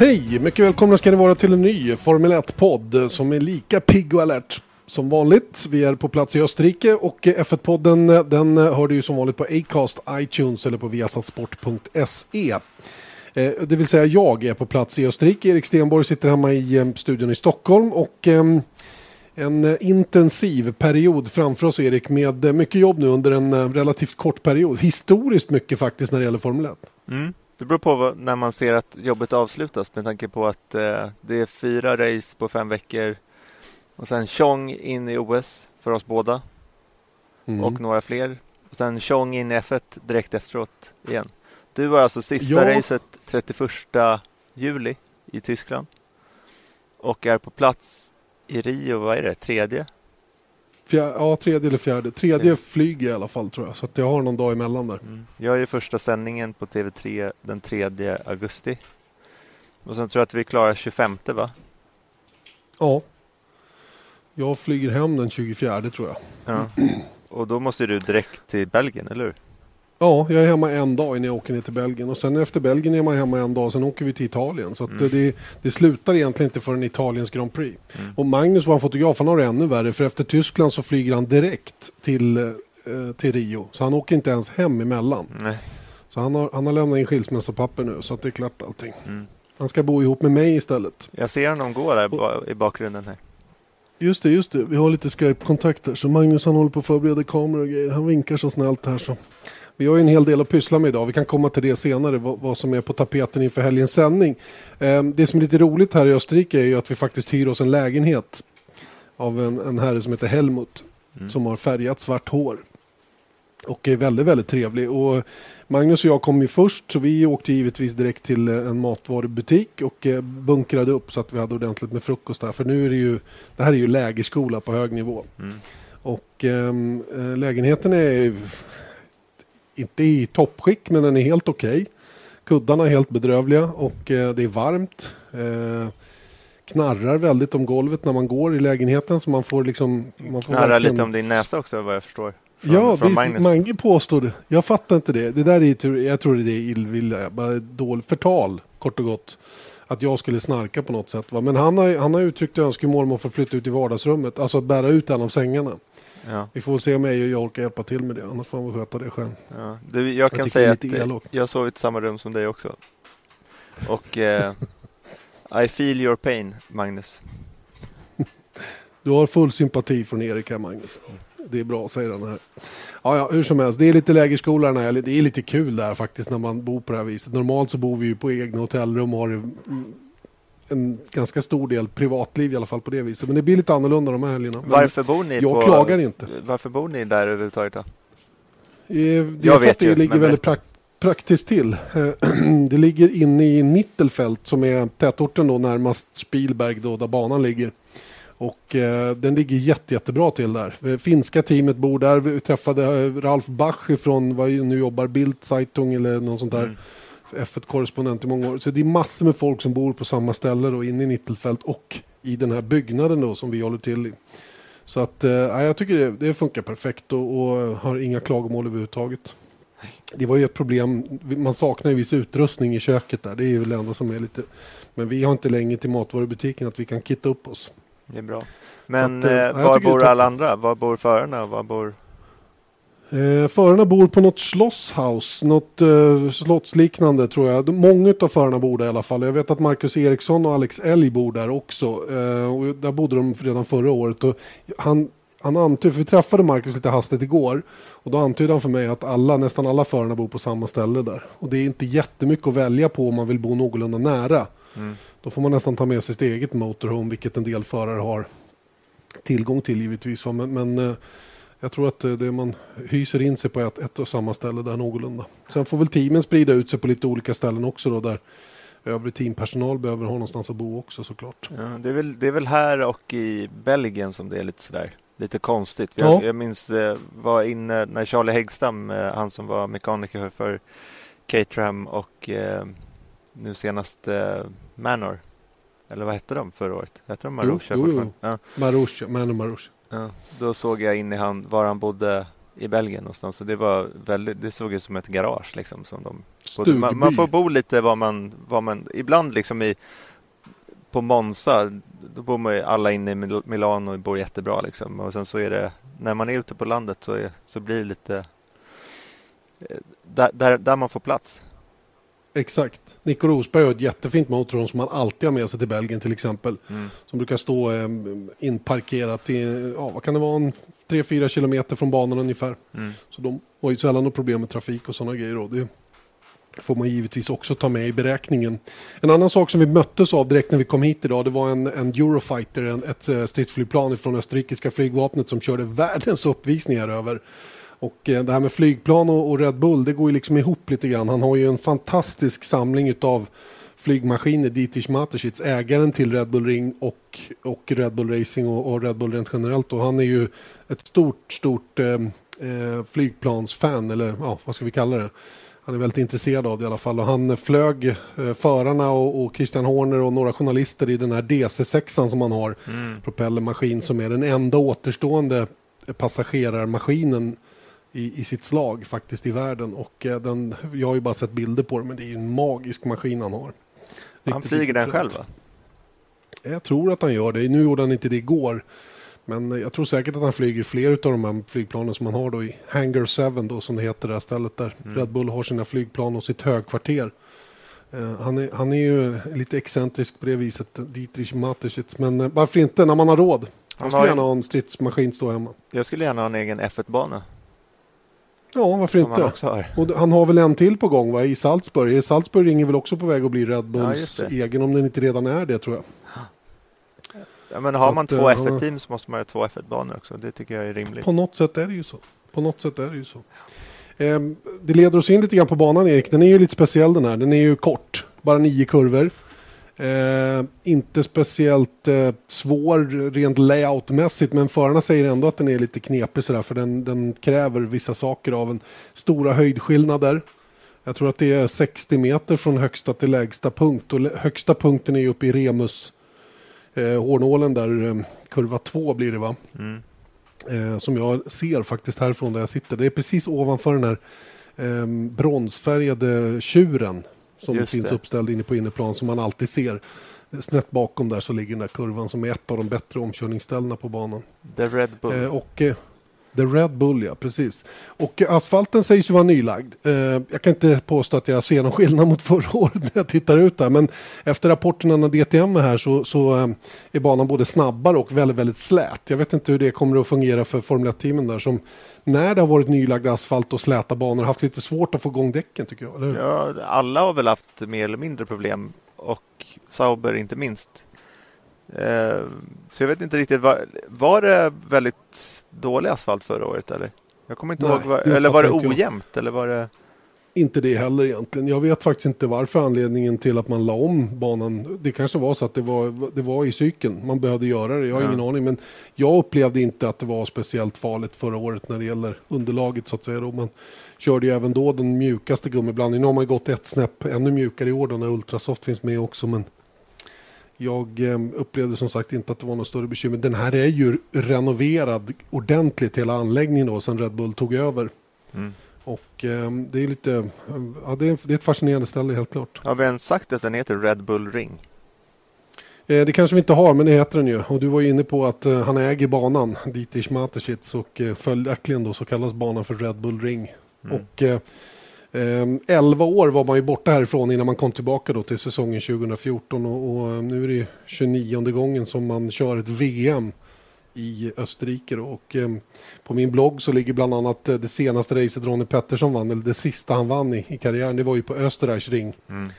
Hej! Mycket välkomna ska ni vara till en ny Formel 1-podd som är lika pigg och alert som vanligt. Vi är på plats i Österrike och F1-podden den hör du ju som vanligt på Acast, iTunes eller på viasatsport.se. Eh, det vill säga jag är på plats i Österrike. Erik Stenborg sitter hemma i eh, studion i Stockholm och eh, en intensiv period framför oss Erik med mycket jobb nu under en relativt kort period. Historiskt mycket faktiskt när det gäller Formel 1. Mm. Det beror på vad, när man ser att jobbet avslutas med tanke på att eh, det är fyra race på fem veckor och sen Tjong in i OS för oss båda Mm. och några fler. Och sen Tjong in i F1 direkt efteråt igen. Du var alltså sista Ja. racet 31 juli i Tyskland och är på plats i Rio, vad är det, tredje? Fjär, ja, tredje eller fjärde. Tredje flyger i alla fall tror jag. Så att jag har någon dag emellan där. Mm. Jag är ju första sändningen på TV3 den 3 augusti. Och sen tror jag att vi klarar 25 va? Ja. Jag flyger hem den 24 tror jag. Ja. Och då måste du direkt till Belgien, eller hur? Ja, jag är hemma en dag innan jag åker ner till Belgien. Och sen efter Belgien är man hemma en dag. Sen åker vi till Italien. Så Mm. det, det slutar egentligen inte förrän Italiens Grand Prix. Mm. Och Magnus, vår fotograf, han har det ännu värre. För efter Tyskland så flyger han direkt till, eh, till Rio. Så han åker inte ens hem emellan. Nej. Så han har, han har lämnat in skilsmässopapper nu. Så att det är klart allting. Mm. Han ska bo ihop med mig istället. Jag ser honom gå där ba- i bakgrunden här. Just det, just det. Vi har lite Skype-kontakter. Så Magnus han håller på att förbereda kameror och grejer. Han vinkar så snällt här så. Vi har ju en hel del att pyssla med idag. Vi kan komma till det senare, vad, vad som är på tapeten inför helgens sändning. Eh, det som är lite roligt här i Österrike är ju att vi faktiskt hyr oss en lägenhet av en, en herre som heter Helmut. Mm. Som har färgat svart hår. Och är väldigt, väldigt trevlig. Och Magnus och jag kom ju först så vi åkte givetvis direkt till eh, en matvarubutik och eh, bunkrade upp så att vi hade ordentligt med frukost där. För nu är det ju, det här är ju lägerskola på hög nivå. Mm. Och ehm, eh, lägenheten är inte i toppskick men den är helt okej. Kuddarna är helt bedrövliga och eh, det är varmt. Eh, knarrar väldigt om golvet när man går i lägenheten så man får liksom... Man får Knarrar verkligen- lite om din näsa också vad jag förstår. Från, ja, från det är, Magnus. Mange påstår det. Jag fattar inte det. Det där är, jag tror det är illvilja, bara dåligt förtal kort och gott. Att jag skulle snarka på något sätt. Va? Men han har, han har uttryckt önskemål om att få flytta ut i vardagsrummet. Alltså att bära ut en av sängarna. Ja, Vi får se om jag, jag orkar hjälpa till med det. Annars får han sköta det själv. ja. Du, jag kan tycker säga det att elakt. jag sov i samma rum som dig också. Och eh, I feel your pain, Magnus. Du har full sympati från Erik här Magnus. Det är bra, säger han här. Ja, ja, hur som helst. Det är lite lägerskola den här. Det är lite kul där faktiskt när man bor på det här viset. Normalt så bor vi ju på egna hotellrum och har mm, en ganska stor del privatliv i alla fall på det viset. Men det blir lite annorlunda de här helgerna. Men, Varför bor ni jag på... klagar inte. Varför bor ni där överhuvudtaget då? eh, Det är Jag för vet att det ju, ligger väldigt prak- praktiskt till. Eh, det ligger inne i Nittelfält som är tätorten då närmast Spielberg då där banan ligger. Och eh, den ligger jätte, jättebra till där. Eh, Finska teamet bor där. Vi träffade eh, Ralf Bach från vad nu jobbar Bild Zeitung eller något sånt där. Mm. F1-korrespondent i många år. Så det är massor med folk som bor på samma ställe då inne i Nittelfält och i den här byggnaden då som vi håller till i. Så att eh, ja, jag tycker det, det funkar perfekt och, och har inga klagomål överhuvudtaget. Det var ju ett problem, man saknar ju viss utrustning i köket där. Det är ju det enda som är lite... Men vi har inte längre till matvarubutiken att vi kan kitta upp oss. Det är bra. Men att, eh, eh, var bor alla andra? Var bor förarna? Var bor... Eh, förarna bor på något slottshouse, något eh, slottsliknande tror jag. De- Många av förarna bor där i alla fall. Jag vet att Marcus Eriksson och Alex Elg bor där också. Eh, och där bodde de redan förra året. Och han, han antydde, för vi träffade Marcus lite hastigt igår. Och då antydde han för mig att alla, nästan alla förarna bor på samma ställe där. Och det är inte jättemycket att välja på om man vill bo någorlunda nära. Mm. Då får man nästan ta med sig sitt eget motorhome, vilket en del förare har tillgång till givetvis. Men, men eh, jag tror att det man hyser in sig på ett, ett och samma ställe där någorlunda. Sen får väl teamen sprida ut sig på lite olika ställen också då där övrig teampersonal behöver ha någonstans att bo också såklart. Ja, det, är väl, det är väl här och i Belgien som det är lite sådär lite konstigt. Jag, ja. jag minns eh, var inne när Charlie Häggstam, eh, han som var mekaniker för Caterham och eh, nu senast eh, Manor. Eller vad hette de förra året? Hette de Marusha jo, jo, jo. Ja. Marusha, Manor Marusha. Ja, då såg jag in i han, var han bodde i Belgien någonstans. Så det, var väldigt, det såg ut som ett garage. Liksom, som de, man, man, får bo lite var man, var man ibland liksom i på Monza, då bor man ju alla inne i Milano och bor jättebra. Liksom. Och sen så är det, när man är ute på landet så, är, så blir det lite eh, där, där, där man får plats. Exakt. Nico Rosberg har ett jättefint motorhome som man alltid har med sig till Belgien till exempel. Mm. Som brukar stå eh, inparkerat i, ja, vad kan det vara, 3-4 kilometer från banan ungefär. Mm. Så de har ju sällan något problem med trafik och sådana grejer. Och det får man givetvis också ta med i beräkningen. En annan sak som vi möttes av direkt när vi kom hit idag det var en, en Eurofighter, en, ett eh, stridsflygplan från österrikiska flygvapnet som körde världens uppvisningar över och eh, det här med flygplan och, Red Bull, det går ju liksom ihop lite grann. Han har ju en fantastisk samling av flygmaskiner, Dietrich Mateschitz, ägaren till Red Bull Ring och, och Red Bull Racing och, och Red Bull rent generellt. Och han är ju ett stort, stort eh, eh, flygplansfan, eller ja, vad ska vi kalla det? Han är väldigt intresserad av det i alla fall. Och han flög eh, förarna och, och, Christian Horner och några journalister i den här DC6 som han har. Mm. Propellermaskin som är den enda återstående passagerarmaskinen i, i sitt slag faktiskt i världen. Och eh, den, jag har ju bara sett bilder på den men det är ju en magisk maskin han har. Riktigt, han flyger den själv va? Jag tror att han gör det. Nu gjorde han inte det igår. Men jag tror säkert att han flyger fler av de här flygplanen som han har då i Hangar 7 då som det heter det här stället där mm. Red Bull har sina flygplan och sitt högkvarter. Uh, han, är, han är ju lite excentrisk på det viset, Dietrich Mateschitz. Men uh, varför inte när man har råd? Han skulle gärna ha en stridsmaskin stå hemma. Jag skulle gärna ha en egen F1-bana. Ja, varför inte? Han, och han har väl en till på gång va? i Salzburg. Salzburg ringer väl också på väg att bli Red Bulls ja, egen om den inte redan är det tror jag. Ja, men har så man att, två F1-team så måste man ha två F1-banor också. Det tycker jag är rimligt. På något sätt är det ju så. På något sätt är det ju så. Eh, det leder oss in lite grann på banan Erik. Den är ju lite speciell den här. Den är ju kort. Bara nio kurvor. Eh, inte speciellt eh, svår rent layoutmässigt men förarna säger ändå att den är lite knepig sådär för den, den kräver vissa saker av en. Stora höjdskillnader. Jag tror att det är 60 meter från högsta till lägsta punkt och högsta punkten är uppe i Remus eh, hårnålen där, eh, kurva 2 blir det va? Mm. Eh, som jag ser faktiskt härifrån där jag sitter. Det är precis ovanför den här eh, bronsfärgade tjuren som Just finns det. uppställd inne på inneplan som man alltid ser. Snett bakom där så ligger den där kurvan som är ett av de bättre omkörningsställena på banan. The Red Bull. Eh, och, eh, The Red Bull, ja precis. Och asfalten sägs ju vara nylagd. Eh, jag kan inte påstå att jag ser någon skillnad mot förra året när jag tittar ut där. Men efter rapporterna när DTM är här så, så eh, är banan både snabbare och väldigt, väldigt slät. Jag vet inte hur det kommer att fungera för Formel 1-teamen där som när det har varit nylagd asfalt och släta banor haft lite svårt att få igång däcken tycker jag. Eller? Ja, alla har väl haft mer eller mindre problem och Sauber inte minst. Eh, så jag vet inte riktigt, var, var det väldigt dålig asfalt förra året eller? Jag kommer inte Nej, ihåg, var, eller var det ojämnt jag. eller var det? Inte det heller egentligen. Jag vet faktiskt inte varför anledningen till att man la om banan. Det kanske var så att det var, det var i cykeln. Man behövde göra det. Jag har ja. ingen aning. Men jag upplevde inte att det var speciellt farligt förra året när det gäller underlaget så att säga. Då. Man körde ju även då den mjukaste gummiblandningen. Nu har man gått ett snäpp ännu mjukare i år då när Ultrasoft finns med också. Men jag eh, upplevde som sagt inte att det var något större bekymmer. Den här är ju renoverad ordentligt hela anläggningen då sen Red Bull tog över. Mm. Och eh, det är lite, ja, det, är, det är ett fascinerande ställe helt klart. Har vi ens sagt att den heter Red Bull Ring? Eh, det kanske vi inte har, men det heter den ju. Och du var ju inne på att eh, han äger banan, Dietrich Mateschitz, och eh, följaktligen då så kallas banan för Red Bull Ring. Mm. Och 11 år var man ju borta härifrån innan man kom tillbaka då till säsongen 2014 och, och nu är det 29 gången som man kör ett VM i Österrike. Då. Och, eh, på min blogg så ligger bland annat eh, det senaste racet Ronnie Pettersson vann, eller det sista han vann i, i karriären, det var ju på Österreichring. Mm.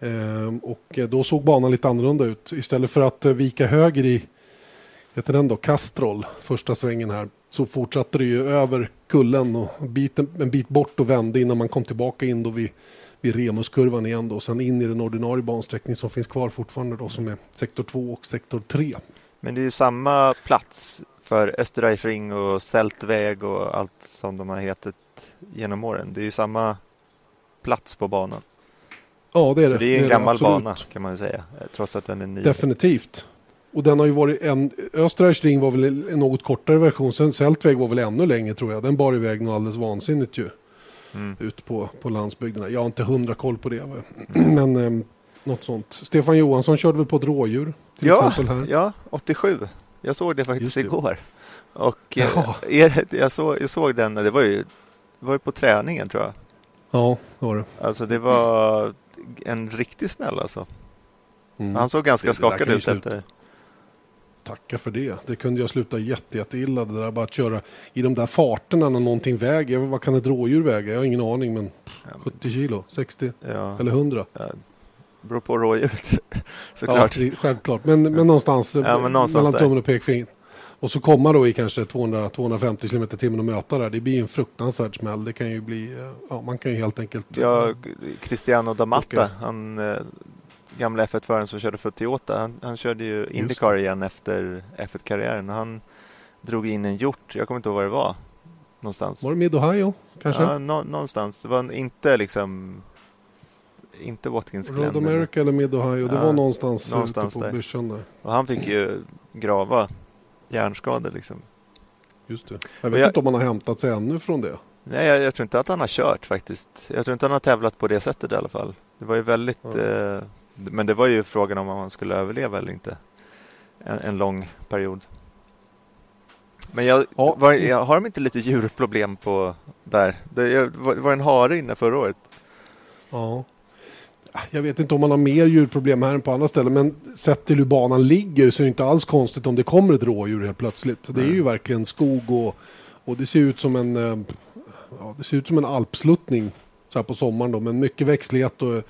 Eh, och då såg banan lite annorlunda ut. Istället för att vika höger i, heter den då, Kastrol, första svängen här, så fortsatte det ju över kullen och en bit, en bit bort och vände innan man kom tillbaka in då vid, vid Remuskurvan igen då. Sen in i den ordinarie bansträckning som finns kvar fortfarande då som är sektor 2 och sektor 3. Men det är ju samma plats för Österreichring och Sältväg och allt som de har hetat genom åren. Det är ju samma plats på banan. Ja, det är det. Så det är en det gammal absolut. bana kan man ju säga, trots att den är ny. Definitivt. Och den har ju varit en, Österreichring var väl en något kortare version, sen Sältväg var väl ännu längre tror jag. Den bar iväg något alldeles vansinnigt ju. Mm. Ut på, på landsbygderna. Jag har inte hundra koll på det. va. Men eh, något sånt. Stefan Johansson körde väl på ett rådjur till Ja, exempel här. ja, 87. Jag såg det faktiskt Just det. igår. Och eh, Jaha. er, jag, såg, jag såg den, det var ju, det var ju på träningen tror jag. Ja, det var det. Alltså det var en riktig smäll alltså. Mm. Han såg ganska skakad ut efter. Tacka för det. Det kunde jag sluta jätte, jätte illa. Det där bara att köra i de där farterna när någonting väger. Vad kan ett rådjur väga? Jag har ingen aning. Men Ja, 70 kilo, 60 ja, eller 100. beror på rådjuret Ja, såklart. det- självklart. Men, men någonstans, Ja, men någonstans mellan där. tummen och pekfingret. Och så komma då i kanske 200-250 km timmen och möta där. Det blir en fruktansvärd smäll. Det kan ju bli, eh, ja man kan ju helt enkelt. Ja, Cristiano D'Amatta, han eh, gamla F1-föraren som körde för Toyota, han, han körde ju Indycar igen efter F1-karriären och han drog in en hjort, jag kommer inte ihåg var det var någonstans. Var det Mid-Ohio kanske? Ja, nå, någonstans. Det var inte liksom inte Watkins Road Glen. America eller Mid-Ohio. Det Ja, var någonstans, någonstans ute på börsen där. Och han fick ju grava hjärnskador liksom. Just det. Jag vet jag- inte om man har hämtat sig ännu från det. Nej, jag, jag tror inte att han har kört faktiskt. Jag tror inte han har tävlat på det sättet i alla fall. Det var ju väldigt... Ja. Eh, men det var ju frågan om han skulle överleva eller inte. En, en lång period. Men jag, Ja. var, jag, har de inte lite djurproblem på där? Det jag, var, var en hare inne förra året? Ja. Jag vet inte om man har mer djurproblem här än på andra ställen, men sett till hur banan ligger så är det inte alls konstigt om det kommer ett rådjur helt plötsligt. Det är ju verkligen skog och, och det ser ut som en, eh, ja, det ser ut som en alpsluttning så här på sommaren då, men mycket växtlighet och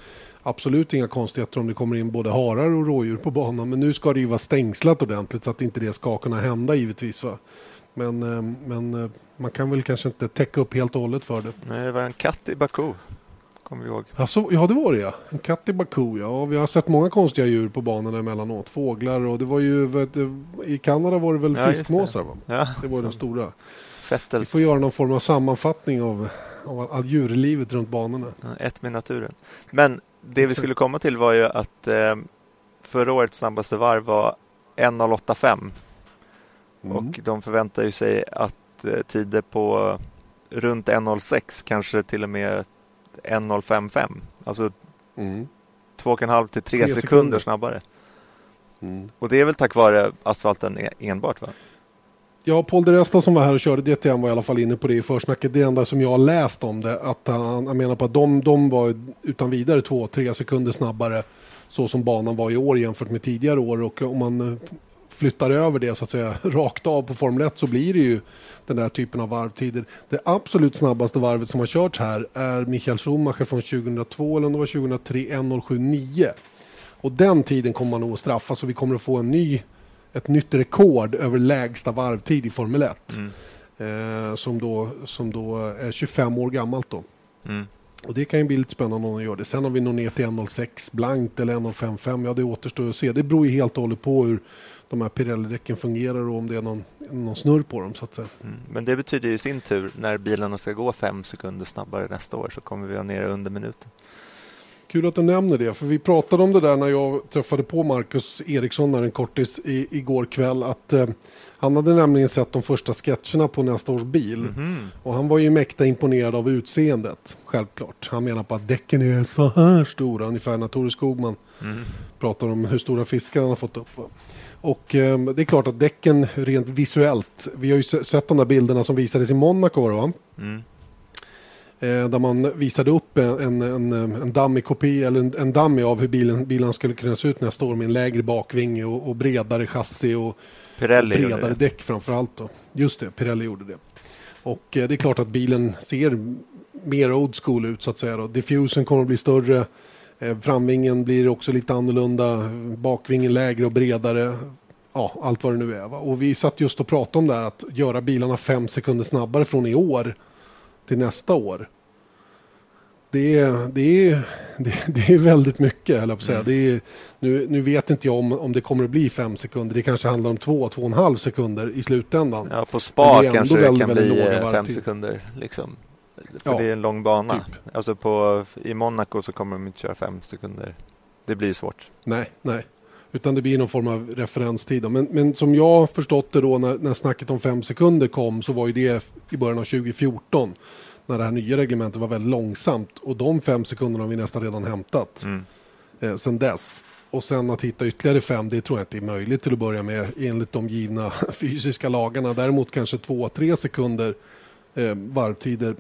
absolut inga konstigheter om det kommer in både harar och rådjur på banan. Men nu ska det ju vara stängslat ordentligt så att inte det ska kunna hända givetvis. Va? Men, eh, men eh, man kan väl kanske inte täcka upp helt och hållet för det. Nej, det var en katt i Baku. Kommer vi ihåg. Alltså, ja, det var det ja. En katt i Baku, ja. Vi har sett många konstiga djur på banorna emellanåt. Fåglar och det var ju, vet, i Kanada var det väl Ja, fiskmåsar va? Ja, Det var den stora. Vi Fettels, får göra någon form av sammanfattning av, av djurlivet runt banorna. Ett med naturen. Men det vi skulle komma till var ju att eh, förra årets snabbaste varv var 1.085 Mm. och de förväntar ju sig att eh, tider på runt 1.06 kanske till och med 1.055 alltså Mm. 2,5 till 3 Tre sekunder. sekunder. snabbare. Mm. Och det är väl tack vare asfalten e- enbart va? Ja, Paul de Resta som var här och körde DTM var i alla fall inne på det i försnacket. Det enda som jag har läst om det, att han, han menar på att de, de var utan vidare två, tre sekunder snabbare så som banan var i år jämfört med tidigare år. Och om man eh, flyttar över det så att säga rakt av på Formel 1 så blir det ju den där typen av varvtider. Det absolut snabbaste varvet som har körts här är Michael Schumacher från 2002 eller om det var 2003, 1.079. Och den tiden kommer man nog att straffa så vi kommer att få en ny, ett nytt rekord över lägsta varvtid i Formel 1. Mm. Eh, som, då, som då är 25 år gammalt då. Mm. Och det kan ju bli lite spännande om de gör det. Sen har vi nog ner till 1.06 blankt eller 1.55. Ja, det återstår att se. Det beror ju helt och hållet på hur de här Pirelli-däcken fungerar och om det är någon, någon snurr på dem så att säga. Mm. Men det betyder ju i sin tur när bilarna ska gå fem sekunder snabbare nästa år så kommer vi vara nere under minuten. Kul att du nämner det, för vi pratade om det där när jag träffade på Marcus Eriksson där en kortis i, igår kväll. Att eh, han hade nämligen sett de första sketcherna på nästa års bil. Mhm. Och han var ju mäkta imponerad av utseendet, självklart. Han menar på att däcken är så här stora, ungefär när Tore Skogman Mm. pratar om hur stora fiskar han har fått upp. Va? Och eh, det är klart att däcken rent visuellt, vi har ju se- sett de där bilderna som visades i Monaco va? Mm. Eh, där man visade upp en, en, en, dummy kopia eller en, en dummy av hur bilen, bilen skulle kunna se ut nästa år med en lägre bakvinge och, och bredare chassi och Pirelli bredare däck framför allt. Då. Just det, Pirelli gjorde det. Och eh, det är klart att bilen ser mer old school ut så att säga. Då. Diffusen kommer att bli större. Eh, framvingen blir också lite annorlunda. Bakvingen lägre och bredare. ja, allt vad det nu är. Va? Och vi satt just och pratade om det här att göra bilarna fem sekunder snabbare från i år till nästa år. Det är, det är, det, är väldigt mycket, höll jag på att säga. Det är, nu, nu vet inte jag om, om det kommer att bli fem sekunder. Det kanske handlar om två, två och en halv sekunder i slutändan. Ja, på spa det kanske det väldigt, kan bli fem sekunder. Liksom. För ja, det är en lång bana. Typ. Alltså på, I Monaco så kommer de inte köra fem sekunder. Det blir svårt. Nej, nej. Utan det blir någon form av referenstid. Men, men som jag förstått det då när, när snacket om fem sekunder kom så var ju det i början av 2014 när det här nya reglementet var väldigt långsamt. Och de fem sekunderna har vi nästan redan hämtat mm. eh, sen dess. Och sen att hitta ytterligare fem, det tror jag inte är möjligt till att börja med enligt de givna fysiska lagarna. Däremot kanske två, tre sekunder eh, varvtider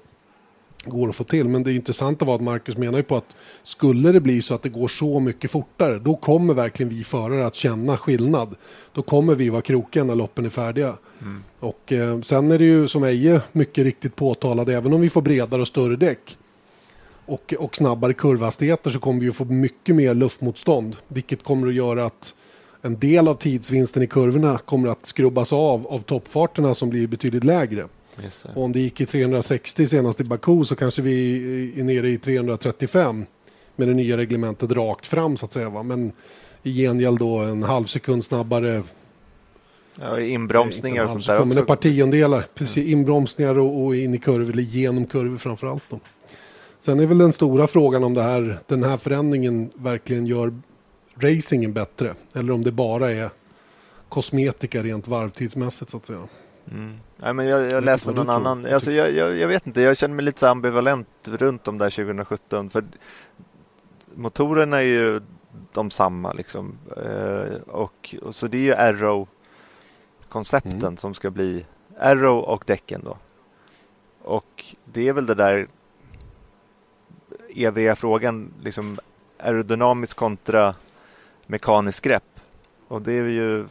går att få till. Men det intressanta var att Marcus menar ju på att skulle det bli så att det går så mycket fortare, då kommer verkligen vi förare att känna skillnad. Då kommer vi vara krokiga när loppen är färdiga. Mm. Och eh, sen är det ju som Eje mycket riktigt påtalade, även om vi får bredare och större däck och, och snabbare kurvhastigheter så kommer vi att få mycket mer luftmotstånd, vilket kommer att göra att en del av tidsvinsten i kurvorna kommer att skrubbas av av toppfarterna som blir betydligt lägre. Och om det gick i 360 senast i Baku så kanske vi är nere i 335 med det nya reglementet rakt fram så att säga. Va? Men i gengäld då en halv sekund snabbare Ja, inbromsningar och sånt där också. Men partiondelar, precis, inbromsningar och, och, in i kurvor, eller genom kurvor framför allt. Då. Sen är väl den stora frågan om det här, den här förändringen verkligen gör racingen bättre. Eller om det bara är kosmetika rent varvtidsmässigt så att säga. Mm. Nej, men jag, jag läste någon annan, alltså, jag, jag, jag, vet inte, jag känner mig lite så ambivalent runt om där 2017. För motorerna är ju de samma liksom. Eh, och, och, så det är ju Arrow-koncepten mm. som ska bli Arrow och däcken då. Och det är väl det där eviga frågan, liksom aerodynamisk kontra mekanisk grepp. Och det är ju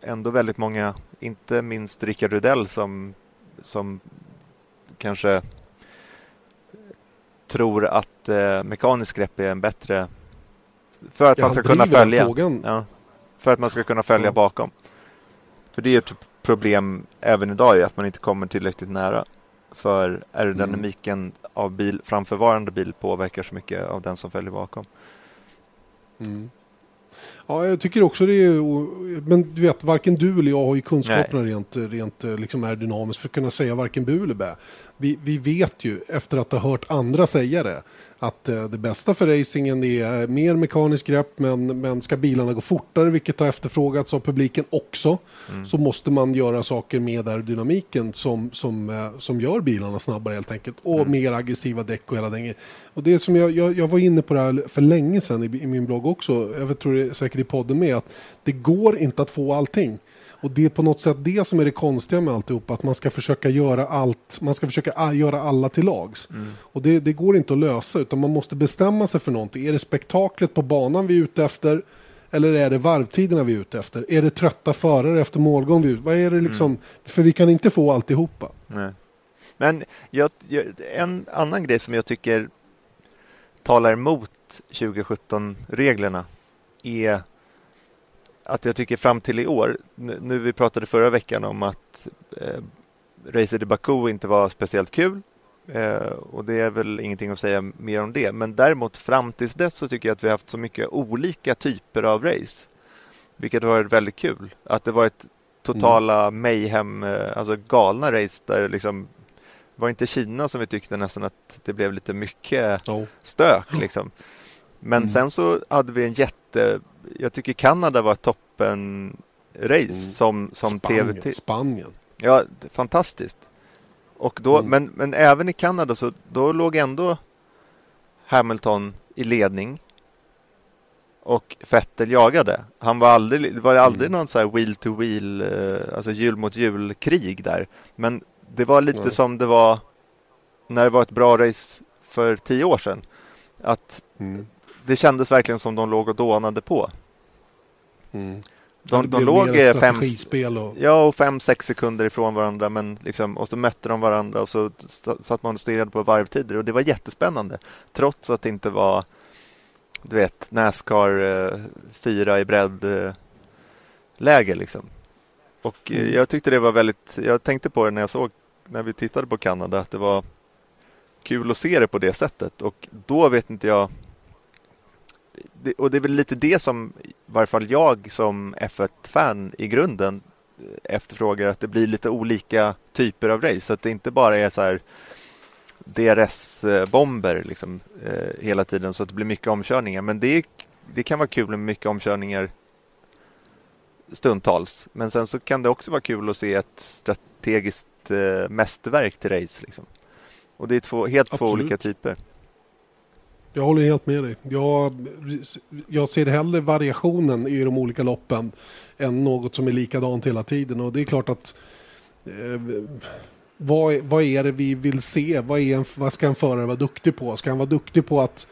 ändå väldigt många inte minst Rickard Rudell som, som kanske tror att eh, mekanisk grepp är en bättre för att ja, man ska kunna följa. Ja, för att man ska kunna följa ja. bakom. För det är ett problem även idag att man inte kommer tillräckligt nära. För aerodynamiken mm. av bil, framförvarande bil påverkar så mycket av den som följer bakom. Mm. Ja, jag tycker också det är... Men du vet, varken du eller jag har ju kunskaperna Nej. rent, rent liksom aerodynamiskt för att kunna säga varken bu eller bä. Vi, vi vet ju, efter att ha hört andra säga det, att eh, det bästa för racingen är mer mekanisk grepp men, men ska bilarna gå fortare, vilket har efterfrågats av publiken också, mm. så måste man göra saker med aerodynamiken som, som, eh, som gör bilarna snabbare helt enkelt och mm. mer aggressiva däck och hela den Och det som jag, jag, jag, var inne på det här för länge sedan i, i min blogg också, jag tror det är säkert i podden med, att det går inte att få allting. Och det är på något sätt det som är det konstiga med alltihop, att man ska försöka göra allt, man ska försöka göra alla till lags. Mm. Och det, det, går inte att lösa, utan man måste bestämma sig för någonting. Är det spektaklet på banan vi är ute efter? Eller är det varvtiderna vi är ute efter? Är det trötta förare efter målgång vi är ute Vad är det liksom? Mm. För vi kan inte få alltihopa. Nej. Men jag, jag, en annan grej som jag tycker talar emot 2017-reglerna är att jag tycker fram till i år, nu vi pratade förra veckan om att eh, Racer i Baku inte var speciellt kul eh, och det är väl ingenting att säga mer om det. Men däremot fram tills dess så tycker jag att vi har haft så mycket olika typer av race, vilket har varit väldigt kul. Att det varit totala mm. mayhem, eh, alltså galna race där liksom var inte Kina som vi tyckte nästan att det blev lite mycket oh. stök liksom. Men mm. sen så hade vi en jätte jag tycker Kanada var toppen race mm. som, som Spanien, TV. Spanien. Ja, fantastiskt. Och då, mm. men, men även i Kanada så då låg ändå Hamilton i ledning och Vettel jagade. Han var aldrig, det var aldrig mm. någon så här wheel to wheel, eh, alltså hjul mot hjul krig där. Men det var lite Nej. som det var när det var ett bra race för tio år sedan. Att mm det kändes verkligen som de låg och dånade på. Mm. De, de låg fem, och... ja, och fem, sex sekunder ifrån varandra men liksom, och så mötte de varandra och så satt man och stirrade på varvtider och det var jättespännande. Trots att det inte var du vet, Nascar eh, fyra i bredd eh, läger liksom. Och mm. jag tyckte det var väldigt, jag tänkte på det när jag såg, när vi tittade på Kanada, att det var kul att se det på det sättet och då vet inte jag det, och det är väl lite det som i varje fall jag som F1-fan i grunden efterfrågar att det blir lite olika typer av race. Så att det inte bara är så här DRS-bomber liksom, eh, hela tiden så att det blir mycket omkörningar. Men det, det kan vara kul med mycket omkörningar stundtals. Men sen så kan det också vara kul att se ett strategiskt eh, mästerverk till race. Liksom. Och det är två, helt Absolut. två olika typer. Jag håller helt med dig. Jag, jag ser hellre variationen i de olika loppen än något som är likadant hela tiden. Och det är klart att eh, vad, vad är det vi vill se? Vad, är en, vad ska en förare vara duktig på? Ska han vara duktig på att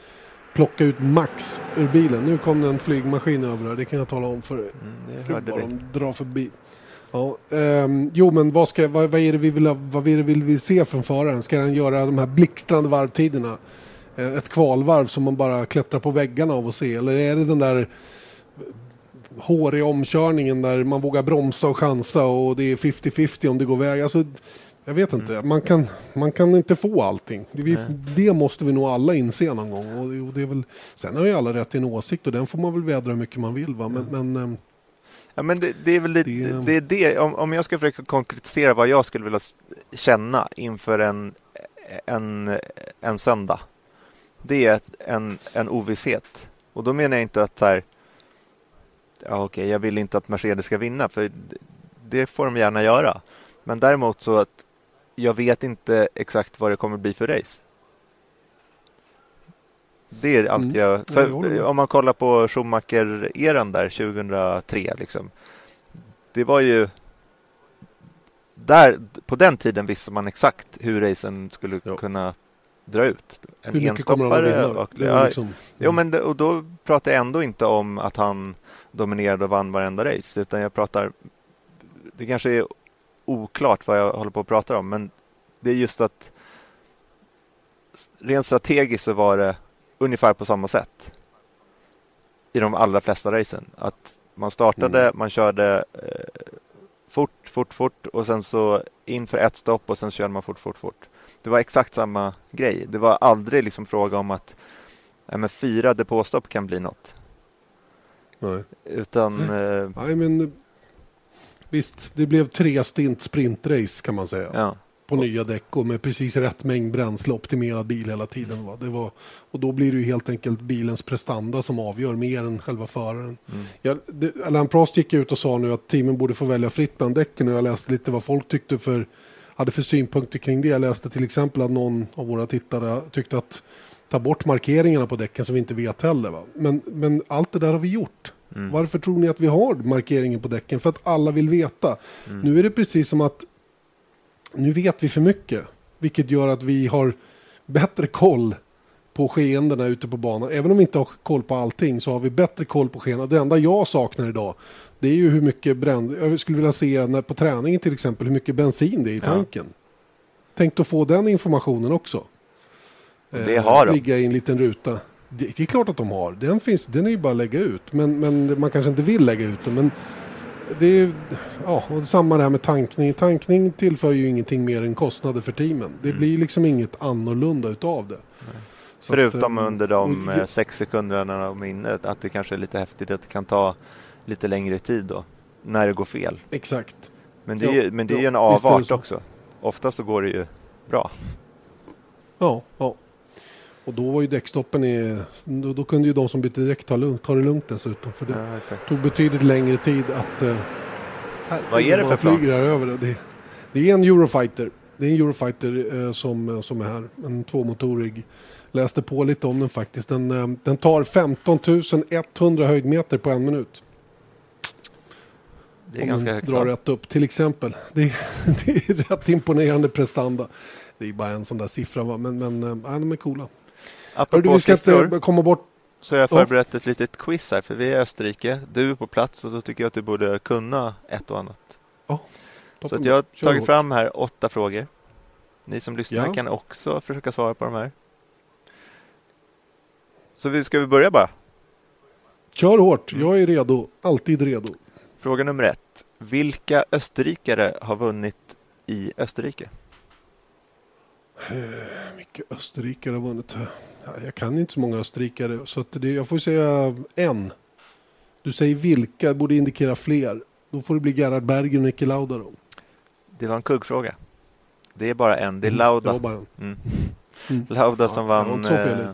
plocka ut max ur bilen? Nu kom det en flygmaskin över här, det kan jag tala om för mm, Gud vad de drar förbi. Ja, um, jo, men vad, ska, vad, vad, är det vi vill, vad är det vi vill se från föraren? Ska han göra de här blixtrande varvtiderna? Eh, ett kvalvarv som man bara klättrar på väggarna av att se? Eller är det den där håriga omkörningen där man vågar bromsa och chansa och det är 50-50 om det går väg? Alltså, jag vet inte, mm. man, kan, man kan inte få allting. Det, det, måste vi nog alla inse någon gång. Och, det är väl, sen har ju alla rätt till en åsikt och den får man väl vädra hur mycket man vill. Va? Men, mm. men, ehm, ja, men det, det, är väl lite, det, det, är det. Om, om jag ska försöka konkretisera vad jag skulle vilja känna inför en, en, en söndag. Det är en, en ovisshet. Och då menar jag inte att så här, ja, okej, jag vill inte att Mercedes ska vinna, för det får de gärna göra. Men däremot så att jag vet inte exakt vad det kommer bli för race. Det är allt mm. jag... För om man kollar på Schumacher-eran där 2003 liksom. Det var ju... Där, på den tiden visste man exakt hur racen skulle ja. kunna dra ut. En hur enstoppare. Och, ja, liksom, mm. Jo, men det, och då pratar jag ändå inte om att han dominerade och vann varenda race, utan jag pratar... Det kanske är oklart vad jag håller på att prata om, men det är just att rent strategiskt så var det ungefär på samma sätt i de allra flesta racen. Att man startade, mm. man körde eh, fort, fort, fort och sen så in för ett stopp och sen körde man fort, fort, fort. Det var exakt samma grej. Det var aldrig liksom fråga om att ja, men fyra depåstopp kan bli något. Nej. Utan... Eh, Nej, men Visst, det blev tre stint sprintrace kan man säga. Ja. På nya däck och med precis rätt mängd bränsle, optimerad bil hela tiden. Va? Det var, och då blir det ju helt enkelt bilens prestanda som avgör mer än själva föraren. Mm. Jag, det, Alain Prost gick ut och sa nu att teamen borde få välja fritt bland däcken och jag läste lite vad folk tyckte för, hade för synpunkter kring det. Jag läste till exempel att någon av våra tittare tyckte att ta bort markeringarna på däcken som vi inte vet heller. Va? Men, men allt det där har vi gjort. Mm. Varför tror ni att vi har markeringen på däcken? För att alla vill veta. Mm. Nu är det precis som att nu vet vi för mycket. Vilket gör att vi har bättre koll på skeendena ute på banan. Även om vi inte har koll på allting så har vi bättre koll på skeendena. Det enda jag saknar idag det är ju hur mycket bränd... Jag skulle vilja se när, på träningen till exempel hur mycket bensin det är i tanken. Ja. Tänk att få den informationen också. Det har de. Ligga i en liten ruta. Det, det, är klart att de har. Den, finns, den är ju bara att lägga ut. Men, men man kanske inte vill lägga ut den. Men det är ja, och samma det här med tankning. Tankning tillför ju ingenting mer än kostnader för teamen. Det mm. blir liksom inget annorlunda utav det. Förutom att, eh, under de och, eh, sex sekunderna de är inne. Att det kanske är lite häftigt att det kan ta lite längre tid då. När det går fel. Exakt. Men det är, ju, men det är ju en avart också. Ofta så går det ju bra. Ja, ja. Och då var ju däckstoppen i, då, då, kunde ju de som bytte däck ta, lugnt, ta det lugnt dessutom. För det ja, tog betydligt längre tid att... Uh, här, Vad är det för plan? Här över det. det. det. är en Eurofighter. Det är en Eurofighter uh, som, som är här. En tvåmotorig. Läste på lite om den faktiskt. Den, uh, den tar 15 100 höjdmeter på en minut. Det är om ganska högt. drar rätt upp till exempel. Det är, det är rätt imponerande prestanda. Det är bara en sån där siffra men, men äh, de är coola. Apropå vi ska inte komma bort. Så jag har förberett ett litet quiz här, för vi är i Österrike. Du är på plats och då tycker jag att du borde kunna ett och annat. Oh, så att jag har tagit fram här åtta frågor. Ni som lyssnar ja. kan också försöka svara på de här. Så vi, ska vi börja bara? Kör hårt, jag är redo. Alltid redo. Fråga nummer ett. Vilka österrikare har vunnit i Österrike? Vilka eh, österrikare har vunnit? Jag kan inte så många österrikare så det, jag får säga en. Du säger vilka, borde indikera fler. Då får det bli Gerhard Berger och Niki Lauda då. Det var en kuggfråga. Det är bara en, det är mm, Lauda. Mm. Mm. Lauda som ja, vann eh,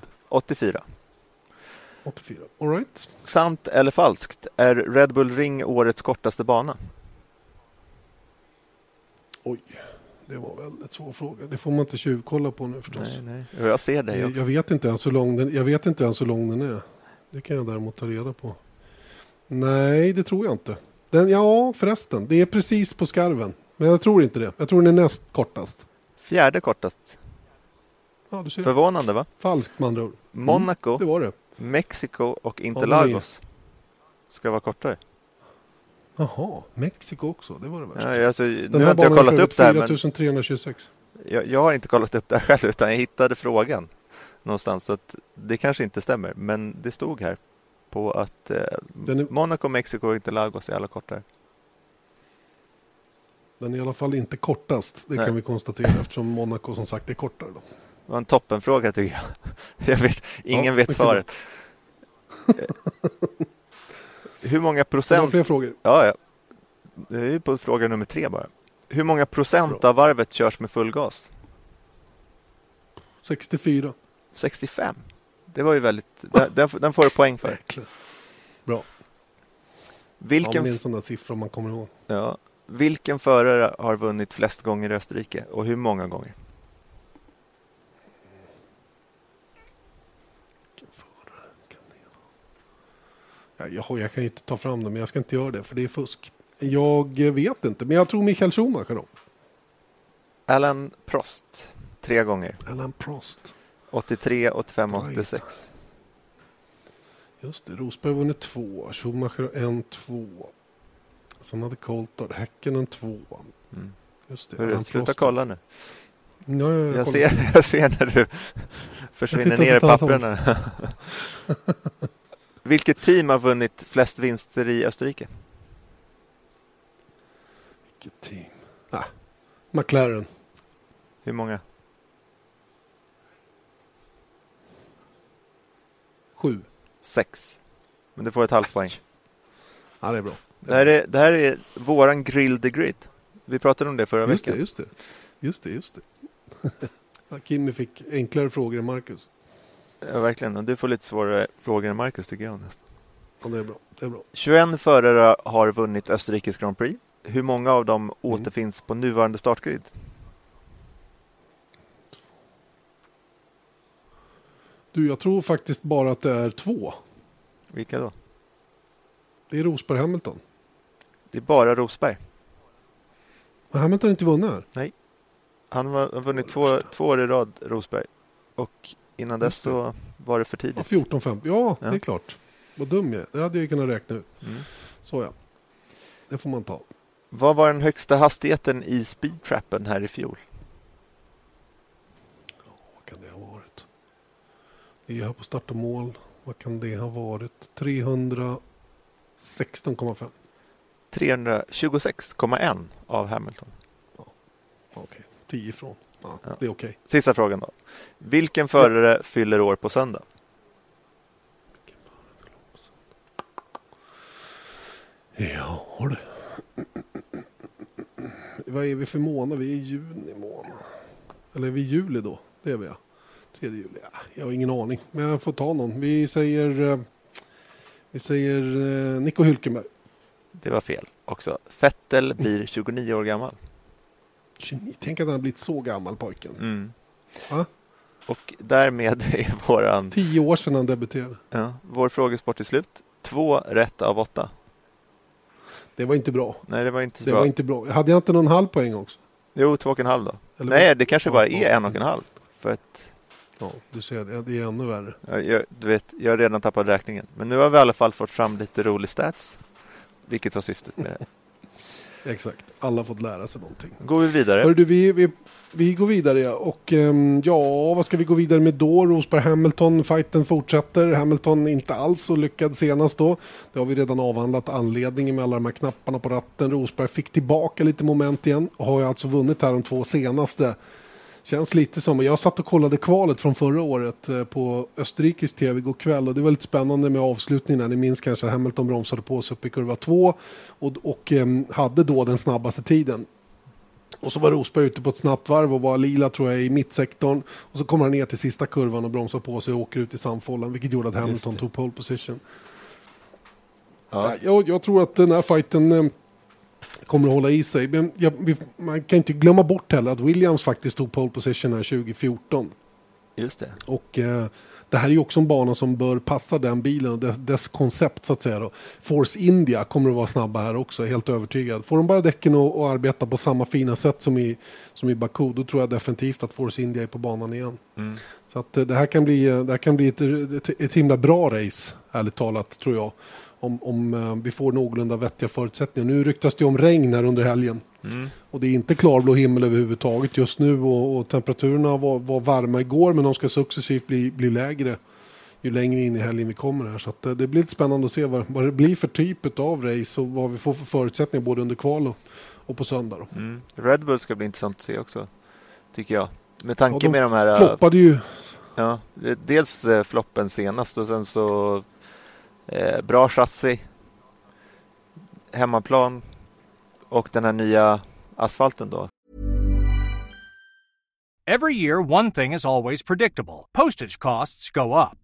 84. 84, alright. Sant eller falskt? Är Red Bull Ring årets kortaste bana? Oj, det var väldigt svår fråga. Det får man inte tjuvkolla på nu förstås. Nej, nej. Jag ser dig också. Jag vet inte ens hur lång den, jag vet inte ens hur lång den är. Det kan jag däremot ta reda på. Nej, det tror jag inte. Den, ja, förresten. Det är precis på skarven. Men jag tror inte det. Jag tror den är näst kortast. Fjärde kortast. Ja, du ser. Förvånande va? Falskt med andra ord. Mm, Monaco, det var det. Mexiko och Interlagos ska vara kortare. Jaha, Mexiko också. Det var det värsta. Ja, alltså, den nu har inte jag kollat upp det här. 4326. Jag, jag, har inte kollat upp det här själv utan jag hittade frågan någonstans. Så att det kanske inte stämmer. Men det stod här på att eh, är... Monaco, Mexiko och Interlagos är alla kortare. Den är i alla fall inte kortast. Det Nej. kan vi konstatera eftersom Monaco som sagt är kortare. Då. Det var en toppenfråga tycker jag. jag vet, ingen ja, vet svaret. Hur många procent? Jag har fler frågor. Ja, ja. Det är på fråga nummer tre bara. Hur många procent Bra. av varvet körs med full gas? 64. 65. Det var ju väldigt... Den, den får du poäng för. Bra. Vilken... Ja, det är en sån där siffra man kommer ihåg. Ja. Vilken förare har vunnit flest gånger i Österrike och hur många gånger? Jag, jag kan inte ta fram det, men jag ska inte göra det för det är fusk. Jag vet inte, men jag tror Michael Schumacher då. Alan Prost, tre gånger. Alan Prost. 83, 85 och 86. Just det, Rosberg vunnit två, Schumacher en, två. Sen hade Coulthard, Häcken en två. Mm. Just det, Hörru, sluta Prost. kolla nu. Ja, jag, jag, ser, jag ser när du försvinner ner i papperna. Vilket team har vunnit flest vinster i Österrike? Vilket team? Ah, McLaren. Hur många? Sju. Sex. Men du får ett halvt poäng. Ja, det är bra. Det här är, det här är våran grill the grid. Vi pratade om det förra just veckan. Det, just det, just det. Just det. Kimmy fick enklare frågor än Marcus. Ja, verkligen. Du får lite svårare frågor än Marcus tycker jag nästan. Ja, det är bra. Det är bra. 21 förare har vunnit Österrikes Grand Prix. Hur många av dem mm. återfinns på nuvarande startgrid? Du, jag tror faktiskt bara att det är två. Vilka då? Det är Rosberg Hamilton. Det är bara Rosberg. Men Hamilton har inte vunnit här? Nej. Han har vunnit två, två år i rad, Rosberg. Och Innan dess så var det för tidigt. Ja, 14, 15. Ja, ja, det är klart. Vad dum jag är. Det hade jag kunnat räkna ut. Mm. Så ja. Det får man ta. Vad var den högsta hastigheten i speedtrappen här i fjol? Ja, vad kan det ha varit? Vi är här på start och mål. Vad kan det ha varit? 316,5. 326,1 av Hamilton. Ja, Okej, okay. 10 ifrån. Ja. Det är okej. Okay. Sista frågan då. Vilken förare fyller år på söndag? Ja du. Vad är vi för månad? Vi är i juni månad. Eller är vi i juli då? Det är vi ja. 3 juli. Ja, jag har ingen aning. Men jag får ta någon. Vi säger, eh, vi säger eh, Nico Hülkenberg. Det var fel också. Fettel blir 29 år gammal. 29. Tänk att han har blivit så gammal pojken. Mm. Och därmed är våran... Tio år sedan han debuterade. Ja, vår frågesport är slut. Två rätt av åtta. Det var inte bra. Nej, det var inte det bra. Var inte bra. Hade jag inte någon halv poäng också? Jo, två och en halv då. Eller Nej, det kanske ja, bara är en och en halv. För att... Ja, du ser, det är ännu värre. Ja, jag, du vet, jag har redan tappat räkningen. Men nu har vi i alla fall fått fram lite rolig stats. Vilket var syftet med det. Exakt, alla har fått lära sig någonting. Går vi vidare? Hör du, vi, vi, vi går vidare ja. Och um, ja, vad ska vi gå vidare med då? Rosberg-Hamilton, fighten fortsätter. Hamilton inte alls så lyckad senast då. Det har vi redan avhandlat anledningen med alla de här knapparna på ratten. Rosberg fick tillbaka lite moment igen och har ju alltså vunnit här de två senaste. Känns lite som, jag satt och kollade kvalet från förra året eh, på Österrikes tv igår kväll och det var lite spännande med avslutningen. Ni minns kanske att Hamilton bromsade på sig upp i kurva 2 och, och um, hade då den snabbaste tiden. Och så var Rosberg ute på ett snabbt varv och var lila tror jag i mittsektorn. Och så kommer han ner till sista kurvan och bromsar på sig och åker ut i samfållan. Vilket gjorde att Hamilton tog pole position. Ja. Jag, jag, tror att den här fighten eh, kommer att hålla i sig. Men jag, man kan inte glömma bort heller att Williams faktiskt tog pole position här 2014. Just det. Och eh, det här är ju också en bana som bör passa den bilen och dess, dess, koncept så att säga. Då. Force India kommer att vara snabba här också, helt övertygad. Får de bara däcken att arbeta på samma fina sätt som i, som i Baku, då tror jag definitivt att Force India är på banan igen. Mm. Så att eh, det här kan bli, det här kan bli ett, ett, ett himla bra race, ärligt talat, tror jag. Om, om uh, vi får någorlunda vettiga förutsättningar. Nu ryktas det om regn här under helgen. Mm. Och det är inte klarblå himmel överhuvudtaget just nu och, och temperaturerna var, var, varma igår men de ska successivt bli, bli lägre ju längre in i helgen vi kommer här. Så att, eh, det blir lite spännande att se vad, vad det blir för typ av race och vad vi får för förutsättningar både under kval och, och på söndag. Mm. Red Bull ska bli intressant att se också, tycker jag. Med tanke ja, de med de här... floppade ju. Ja, dels eh, floppen senast och sen så eh, bra chassi, hemmaplan och den här nya asfalten då. Every year one thing is always predictable. Postage costs go up.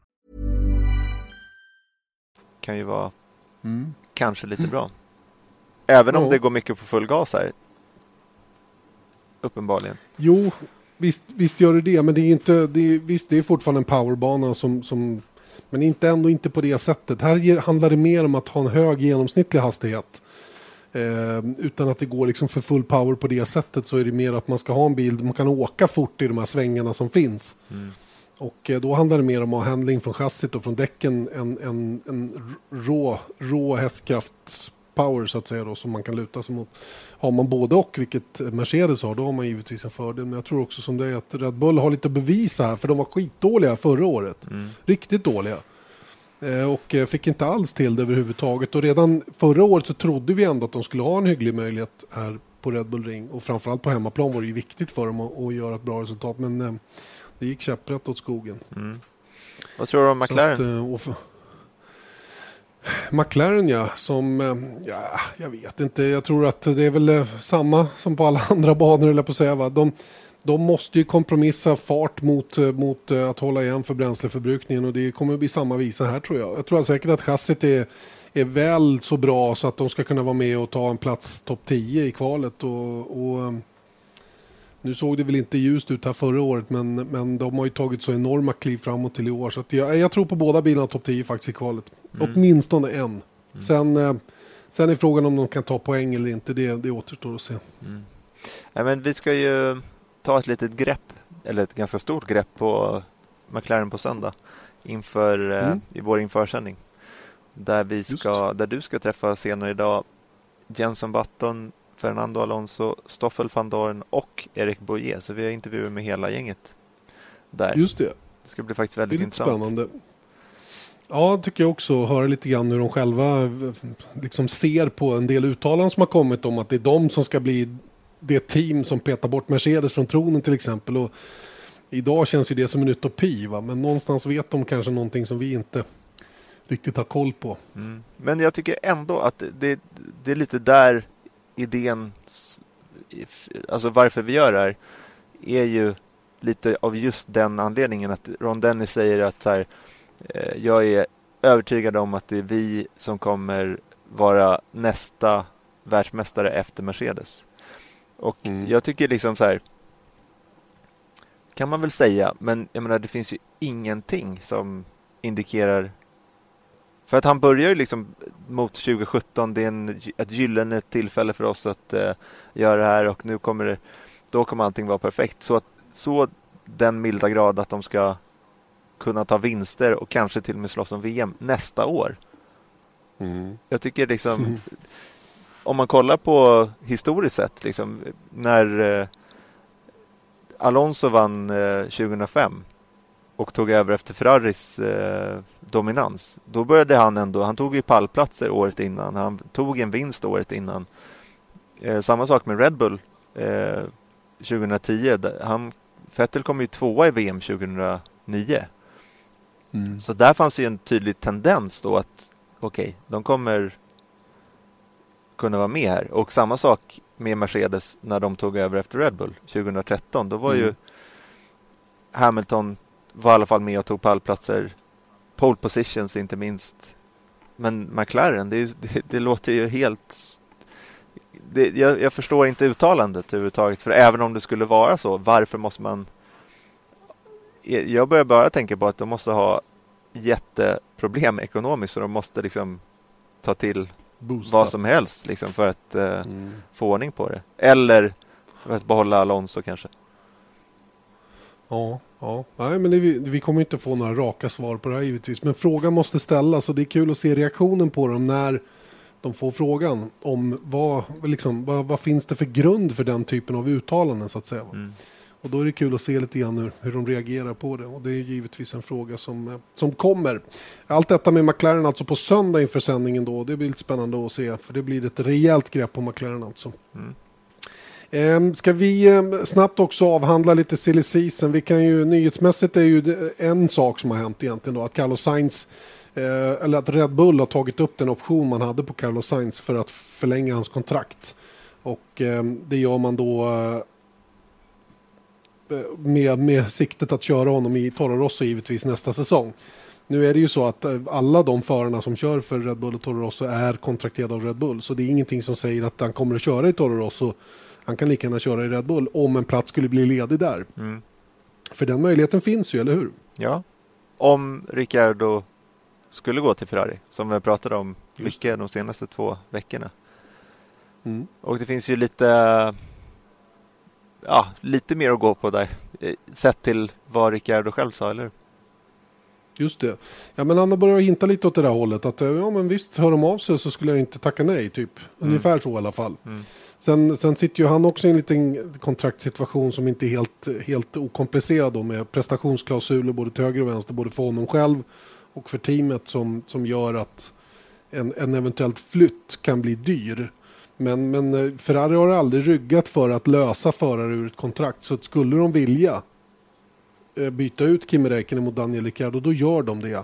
Kan ju vara mm. kanske lite bra. Även om oh. det går mycket på full gas här. Uppenbarligen. Jo, visst, visst gör det det. Men det är inte, det är, visst det är fortfarande en powerbana som, som men inte ändå inte på det sättet. Här handlar det mer om att ha en hög genomsnittlig hastighet. Eh, utan att det går liksom för full power på det sättet så är det mer att man ska ha en bil man kan åka fort i de här svängarna som finns. Mm. Och eh, då handlar det mer om att ha handling från chassit och från däcken än en, en rå, rå hästkraftspower så att säga då, som man kan luta sig mot. Har man både och, vilket Mercedes har, då har man givetvis en fördel. Men jag tror också som det är att Red Bull har lite att bevisa här, för de var skitdåliga förra året. Mm. Riktigt dåliga. Eh, och eh, fick inte alls till det överhuvudtaget. Och redan förra året så trodde vi ändå att de skulle ha en hygglig möjlighet här på Red Bull Ring. Och framförallt på hemmaplan var det ju viktigt för dem att, att göra ett bra resultat. Men det gick käpprätt åt skogen. Mm. Vad tror du om McLaren? Att, för... McLaren ja, som, eh, ja, jag vet inte, jag tror att det är väl eh, samma som på alla andra banor, eller på att säga. Va? De, de måste ju kompromissa fart mot, eh, mot att hålla igen för bränsleförbrukningen och det kommer att bli samma visa här tror jag. Jag tror säkert att chassit är, är väl så bra så att de ska kunna vara med och ta en plats topp 10 i kvalet. och, och nu såg det väl inte ljust ut här förra året men, men de har ju tagit så enorma kliv framåt till i år. Så jag, jag tror på båda bilarna topp 10 faktiskt i kvalet. Mm. Åtminstone en. Mm. Sen, eh, sen är frågan om de kan ta poäng eller inte. Det, det återstår att se. Mm. Ja, men vi ska ju ta ett litet grepp, eller ett ganska stort grepp på McLaren på söndag inför eh, mm. i vår införsändning. Där, vi ska, där du ska träffa senare idag Jenson Button, Fernando Alonso, Stoffel van Dorn och Erik Boyer. Så vi har intervjuer med hela gänget där. Just det. Det ska bli faktiskt väldigt det är intressant. Spännande. Ja, tycker jag också. Höra lite grann hur de själva liksom ser på en del uttalanden som har kommit om att det är de som ska bli det team som petar bort Mercedes från tronen till exempel. Och idag känns ju det som en utopi, va? men någonstans vet de kanske någonting som vi inte riktigt har koll på. Mm. Men jag tycker ändå att det, det är lite där idén, alltså varför vi gör det här, är ju lite av just den anledningen att Ron Dennis säger att så här, eh, jag är övertygad om att det är vi som kommer vara nästa världsmästare efter Mercedes. Och mm. jag tycker liksom så här kan man väl säga, men jag menar det finns ju ingenting som indikerar för att han börjar ju liksom mot 2017, det är en, ett gyllene tillfälle för oss att uh, göra det här och nu kommer det, då kommer allting vara perfekt. Så, att, så den milda grad att de ska kunna ta vinster och kanske till och med slåss om VM nästa år. Mm. Jag tycker liksom, mm. om man kollar på historiskt sett, liksom, när uh, Alonso vann uh, 2005 och tog över efter Ferraris eh, dominans. Då började han ändå, han tog ju pallplatser året innan, han tog en vinst året innan. Eh, samma sak med Red Bull eh, 2010. Han, Vettel kom ju tvåa i VM 2009. Mm. Så där fanns ju en tydlig tendens då att okej, okay, de kommer kunna vara med här. Och samma sak med Mercedes när de tog över efter Red Bull 2013. Då var mm. ju Hamilton var i alla fall med och tog pallplatser. Pole positions inte minst. Men McLaren, det, det, det låter ju helt... Det, jag, jag, förstår inte uttalandet överhuvudtaget. För även om det skulle vara så, varför måste man... Jag börjar bara tänka på att de måste ha jätteproblem ekonomiskt så de måste liksom ta till Boosta. vad som helst liksom, för att uh, mm. få ordning på det. Eller för att behålla Alonso kanske. Ja, ja. Nej, men det, vi kommer inte få några raka svar på det här givetvis. Men frågan måste ställas och det är kul att se reaktionen på dem när de får frågan om vad, liksom, vad, vad finns det för grund för den typen av uttalanden så att säga. Mm. Och då är det kul att se lite grann hur, hur de reagerar på det. Och det är givetvis en fråga som, som kommer. Allt detta med McLaren alltså på söndag inför sändningen då. Det blir lite spännande att se. För det blir ett rejält grepp på McLaren alltså. Mm. Ehm, ska vi ehm, snabbt också avhandla lite silly season? Vi kan ju, nyhetsmässigt är ju en sak som har hänt egentligen då, att Carlos Sainz eh, eller att Red Bull har tagit upp den option man hade på Carlos Sainz för att förlänga hans kontrakt. Och ehm, det gör man då eh, med, med siktet att köra honom i Toro Rosso givetvis nästa säsong. Nu är det ju så att eh, alla de förarna som kör för Red Bull och Toro Rosso är kontrakterade av Red Bull. Så det är ingenting som säger att han kommer att köra i Toro Rosso han kan lika gärna köra i Red Bull om en plats skulle bli ledig där. Mm. För den möjligheten finns ju, eller hur? Ja, om Ricciardo skulle gå till Ferrari, som vi pratade om mycket de senaste två veckorna. Mm. Och det finns ju lite, ja, lite mer att gå på där, eh, sett till vad Ricciardo själv sa, eller Just det. Ja, men Anna börjar hinta lite åt det där hållet. Att ja, men visst, hör de av sig så skulle jag inte tacka nej, typ. Mm. Ungefär så i alla fall. Mm. Sen, sen sitter ju han också i en liten kontraktssituation som inte är helt, helt okomplicerad då med prestationsklausuler både till höger och vänster, både för honom själv och för teamet som, som gör att en, en eventuellt flytt kan bli dyr. Men, men eh, Ferrari har aldrig ryggat för att lösa förare ur ett kontrakt. Så skulle de vilja eh, byta ut Kimi Räikkönen mot Daniel Ricciardo, då gör de det.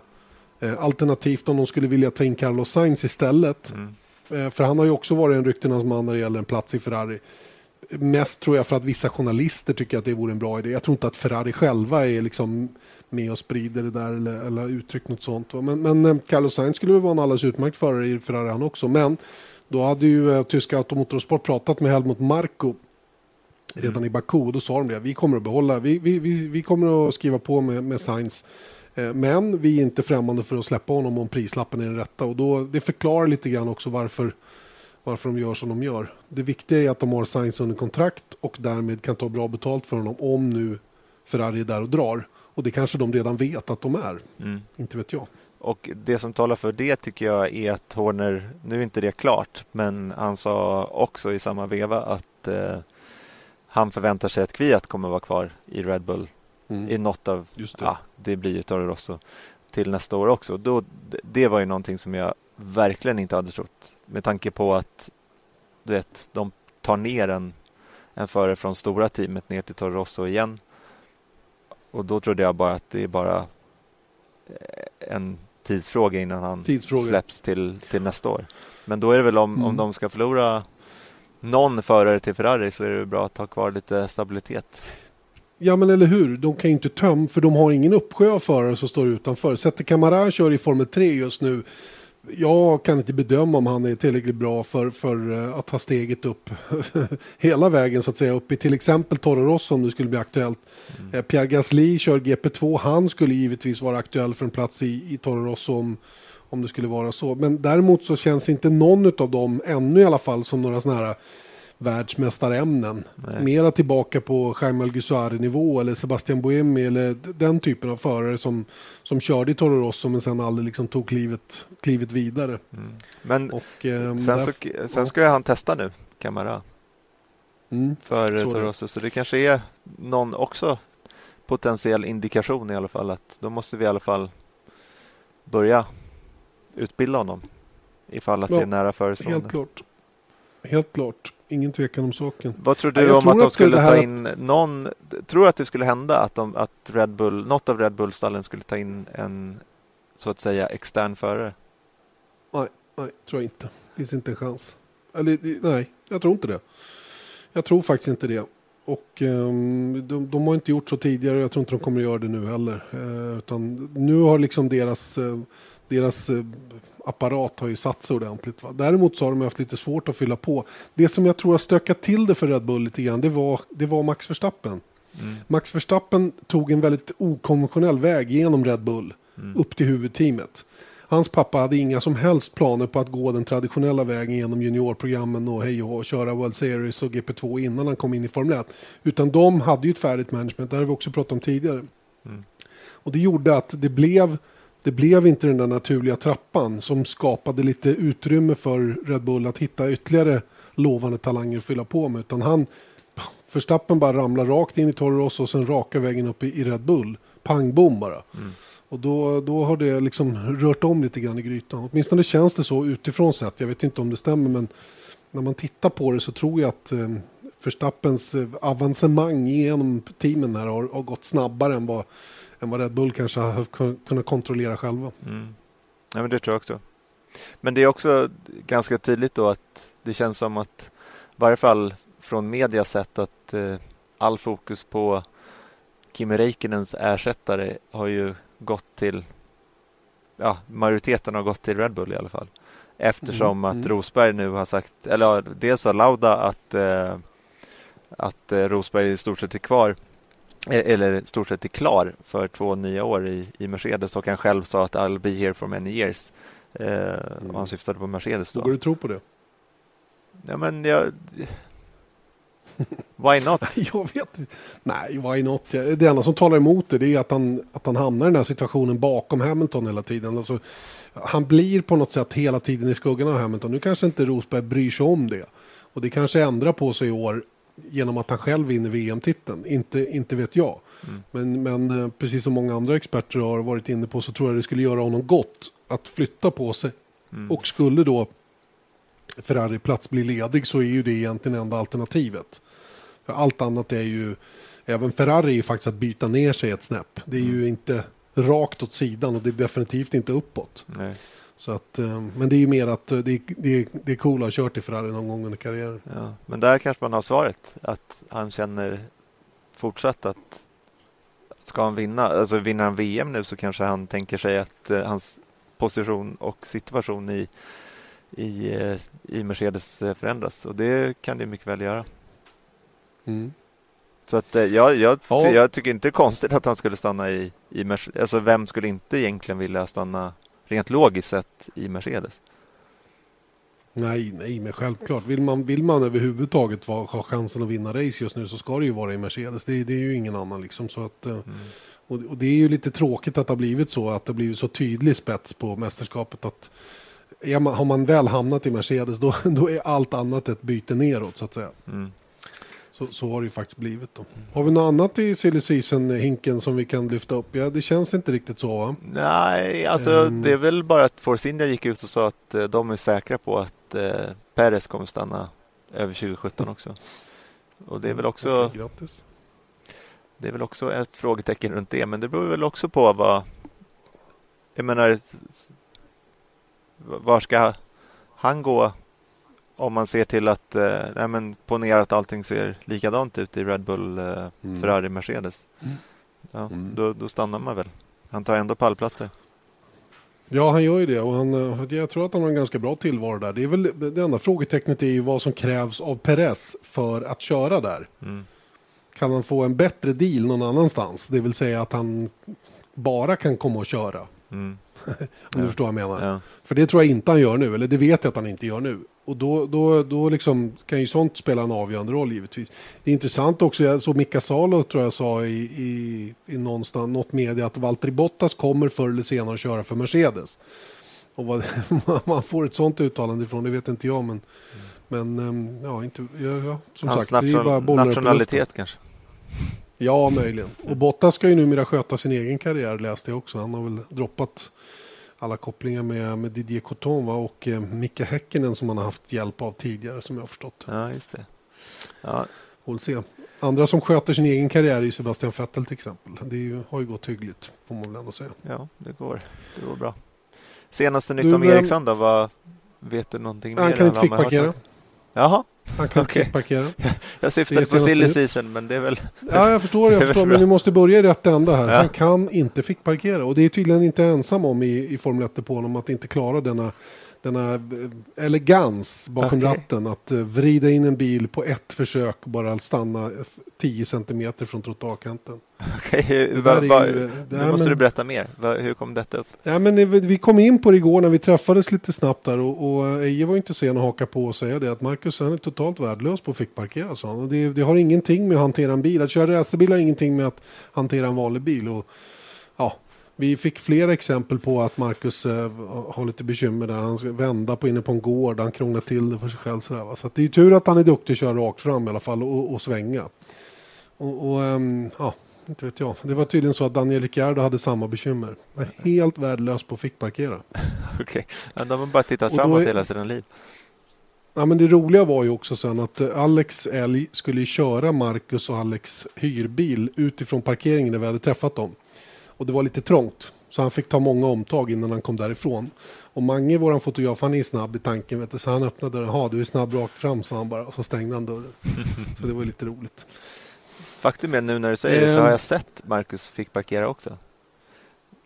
Eh, alternativt om de skulle vilja ta in Carlos Sainz istället. Mm för han har ju också varit en ryktenas man när det gäller en plats i Ferrari. Mest tror jag för att vissa journalister tycker att det vore en bra idé. Jag tror inte att Ferrari själva är liksom med och sprider det där eller, eller uttryckt något sånt. Men, men eh, Carlos Sainz skulle vara en alldeles utmärkt förare i Ferrari han också. Men då hade ju eh, tyska Automotorsport pratat med Helmut Marko redan mm. i Baku. Då sa de det, vi kommer att behålla, vi, vi, vi, vi kommer att skriva på med, med Sainz. Eh, men vi är inte främmande för att släppa honom om prislappen är den rätta. Och då, det förklarar lite grann också varför, varför de gör som de gör. Det viktiga är att de har Sainz under kontrakt och därmed kan ta bra betalt för honom om nu Ferrari är där och drar. Och det kanske de redan vet att de är. Mm. Inte vet jag. Och det som talar för det tycker jag är att Horner, nu är inte det klart, men han sa också i samma veva att eh, han förväntar sig att Kviat kommer vara kvar i Red Bull mm. i något av, det. Ja, det blir ju Toro Rosso till nästa år också. Då, det var ju någonting som jag verkligen inte hade trott med tanke på att du vet, de tar ner en, en förare från stora teamet ner till Toro Rosso igen. Och då trodde jag bara att det är bara eh, en tidsfråga innan han tidsfråga. släpps till, till nästa år. Men då är det väl om, mm. om de ska förlora någon förare till Ferrari så är det bra att ha kvar lite stabilitet. Ja men eller hur, de kan ju inte tömma för de har ingen uppsjö av förare som står utanför. Sette Camara kör i Formel 3 just nu. jag kan inte bedöma om han är tillräckligt bra för, för att ta steget upp hela vägen så att säga upp i till exempel Toro Rosso om det skulle bli aktuellt. Mm. Pierre Gasly kör GP2, han skulle givetvis vara aktuell för en plats i, i Toro Rosso om, om det skulle vara så. Men däremot så känns inte någon av dem ännu i alla fall som några sådana här världsmästarämnen. Nej. Mera tillbaka på Jaime Alguersuari-nivå eller Sebastian Buemi eller den typen av förare som, som körde i Toro Rosso men sen aldrig liksom tog klivet, klivet vidare. Mm. Men och, eh, sen, så, sen ska ju han testa nu, Camara. Mm, för Toro Rosso, så det kanske är någon också potentiell indikation i alla fall att då måste vi i alla fall börja utbilda honom ifall att ja, det är nära förestående. Helt klart. Helt klart ingen tvekan om saken. Vad tror du ja, om tror att de skulle ta in att... någon? Tror du att det skulle hända att, de, att Red Bull, något av Red Bull-stallen skulle ta in en så att säga extern förare? Nej, nej, tror jag inte. Det finns inte en chans. Eller, nej, jag tror inte det. Jag tror faktiskt inte det. Och um, de, de, har inte gjort så tidigare. Jag tror inte de kommer att göra det nu heller. Uh, utan nu har liksom deras, uh, deras uh, apparat har ju satt sig ordentligt. Va? Däremot så har de haft lite svårt att fylla på. Det som jag tror har stökat till det för Red Bull lite grann, det var, det var Max Verstappen. Mm. Max Verstappen tog en väldigt okonventionell väg genom Red Bull mm. upp till huvudteamet. Hans pappa hade inga som helst planer på att gå den traditionella vägen genom juniorprogrammen och hej och köra World Series och GP2 innan han kom in i Formel 1. Utan de hade ju ett färdigt management, det har vi också pratat om tidigare. Mm. Och det gjorde att det blev det blev inte den där naturliga trappan som skapade lite utrymme för Red Bull att hitta ytterligare lovande talanger att fylla på med. Utan han, Förstappen bara ramlar rakt in i Toro Rosso och sen raka vägen upp i, i Red Bull. Pang bom bara. Mm. Och då, då har det liksom rört om lite grann i grytan. Åtminstone känns det så utifrån sett. Jag vet inte om det stämmer men när man tittar på det så tror jag att eh, Förstappens eh, avancemang genom teamen här har, har gått snabbare än vad än vad Red Bull kanske har kunnat kontrollera själva. Mm. Ja, men det tror jag också. Men det är också ganska tydligt då att det känns som att, i varje fall från media sett, att eh, all fokus på Kimi Räikkönens ersättare har ju gått till, ja, majoriteten har gått till Red Bull i alla fall. Eftersom mm. att mm. Rosberg nu har sagt, eller dels har Lauda att, eh, att eh, Rosberg i stort sett är kvar Eh, eller stort sett är klar för två nya år i, i Mercedes och han själv sa att I'll be here for many years. Eh, mm. Han syftade på Mercedes då. Går du tro på det? Ja men jag... Why not? jag vet Nej, why not? Det enda som talar emot det, det är att han, att han hamnar i den här situationen bakom Hamilton hela tiden. Alltså, han blir på något sätt hela tiden i skuggan av Hamilton. Nu kanske inte Rosberg bryr sig om det. Och det kanske ändrar på sig i år genom att han själv vinner VM-titeln. Inte, inte vet jag. Mm. Men, men eh, precis som många andra experter har varit inne på så tror jag det skulle göra honom gott att flytta på sig. Mm. Och skulle då Ferrari plats bli ledig så är ju det egentligen enda alternativet. För allt annat är ju, även Ferrari är ju faktiskt att byta ner sig ett snäpp. Det är mm. ju inte rakt åt sidan och det är definitivt inte uppåt. Nej. Så att, eh, men det är ju mer att eh, det, det, det är coolt att ha kört i Ferrari någon gång under karriären. Ja, men där kanske man har svaret. Att han känner fortsatt att ska han vinna, alltså vinner han VM nu så kanske han tänker sig att uh, hans position och situation i, i, i Mercedes förändras. Och det kan det mycket väl göra. Mm. Så att jag, jag, ja. jag tycker inte det är konstigt att han skulle stanna i, i Mercedes. Alltså vem skulle inte egentligen vilja stanna rent logiskt sett i Mercedes. Nej, nej, men självklart. Vill man, vill man överhuvudtaget ha chansen att vinna race just nu så ska det ju vara i Mercedes. Det, det är ju ingen annan liksom. Så att, eh, mm. och, och, det är ju lite tråkigt att det har blivit så, att det har blivit så tydlig spets på mästerskapet. att man, Har man väl hamnat i Mercedes då, då är allt annat ett byte neråt så att säga. Mm. Så, så har det ju faktiskt blivit. Då. Har vi något annat i silly season-hinken som vi kan lyfta upp? Ja, det känns inte riktigt så va? Nej, alltså um... det är väl bara att Force India gick ut och sa att uh, de är säkra på att uh, Perez kommer stanna över 2017 också. Och det är väl också... Okay, grattis. Det är väl också ett frågetecken runt det, men det beror väl också på vad... Jag menar, var ska han gå om man ser till att, eh, nej, men ponera att allting ser likadant ut i Red Bull, eh, mm. Ferrari, Mercedes. Mm. Ja, mm. Då, då, stannar man väl. Han tar ändå pallplatser. Ja, han gör ju det och han, eh, jag tror att han har en ganska bra tillvaro där. Det, är väl, det enda frågetecknet är ju vad som krävs av Perez för att köra där. Mm. Kan han få en bättre deal någon annanstans? Det vill säga att han bara kan komma och köra. Mm. Om ja. du förstår vad jag menar. Ja. För det tror jag inte han gör nu, eller det vet jag att han inte gör nu. Och då, då, då liksom kan ju sånt spela en avgörande roll givetvis. Det är intressant också, jag såg Mika Salo tror jag sa i, i, i någonstans, något media att Valtteri Bottas kommer förr eller senare att köra för Mercedes. Och vad man får ett sånt uttalande ifrån, det vet inte jag. Men, mm. men ehm, ja, inte, ja, ja, som Hans sagt, det är bara bollar nationalitet kanske? Ja, möjligen. Och Bottas ska ju numera sköta sin egen karriär läste jag också. Han har väl droppat alla kopplingar med, med Didier Coton va? och eh, Micke Häkkinen som han har haft hjälp av tidigare som jag har förstått. Ja, just det. Ja. Får se. Andra som sköter sin egen karriär är ju Sebastian Vettel till exempel. Det ju, har ju gått hyggligt får man väl ändå säga. Ja, det går, det går bra. Senaste nytt om Eriksson då? Vad, vet du någonting han mer? Han kan inte fick parkera. Jaha, han kan okay. parkera. jag syftade på silly season, men det är väl... Ja, jag förstår, jag förstår men vi måste börja i rätt ända här. Ja. Han kan inte fick parkera och det är tydligen inte ensam om i, i Formel 1 på honom att inte klara denna denna eh, elegans bakom okay. ratten. Att uh, vrida in en bil på ett försök bara stanna 10 centimeter från trottoarkanten. Okej, okay, va, nu måste men, du berätta mer. Va, hur kom detta upp? Ja, men vi kom in på det igår när vi träffades lite snabbt där och, och Eje var inte sen att haka på och säga det att Marcus han är totalt värdelös på att fick parkera sa han. Och det, det har ingenting med att hantera en bil. Att köra racerbil har ingenting med att hantera en vanlig bil. Och, vi fick flera exempel på att Marcus eh, har lite bekymmer där. Han ska vända på inne på en gård, han krånglar till det för sig själv. Sådär? Så det är tur att han är duktig att köra rakt fram i alla fall och, och svänga. Och, och um, ja, inte vet jag. Det var tydligen så att Daniel Ricciardo hade samma bekymmer. Var helt värdelös på att fick parkera. Okej, okay. de har bara tittat framåt är... hela sina liv. Ja, men det roliga var ju också sen att eh, Alex Älg skulle köra Marcus och Alex hyrbil utifrån parkeringen när vi hade träffat dem. Och det var lite trångt. Så han fick ta många omtag innan han kom därifrån. Och Mange, våran fotograf, han är snabb i tanken. Vet du, så han öppnade dörren. Ja, du är snabb rakt fram, sa han bara. Och så stängde han dörren. så det var lite roligt. Faktum är nu när du säger det så har jag ehm. sett Marcus fick parkera också.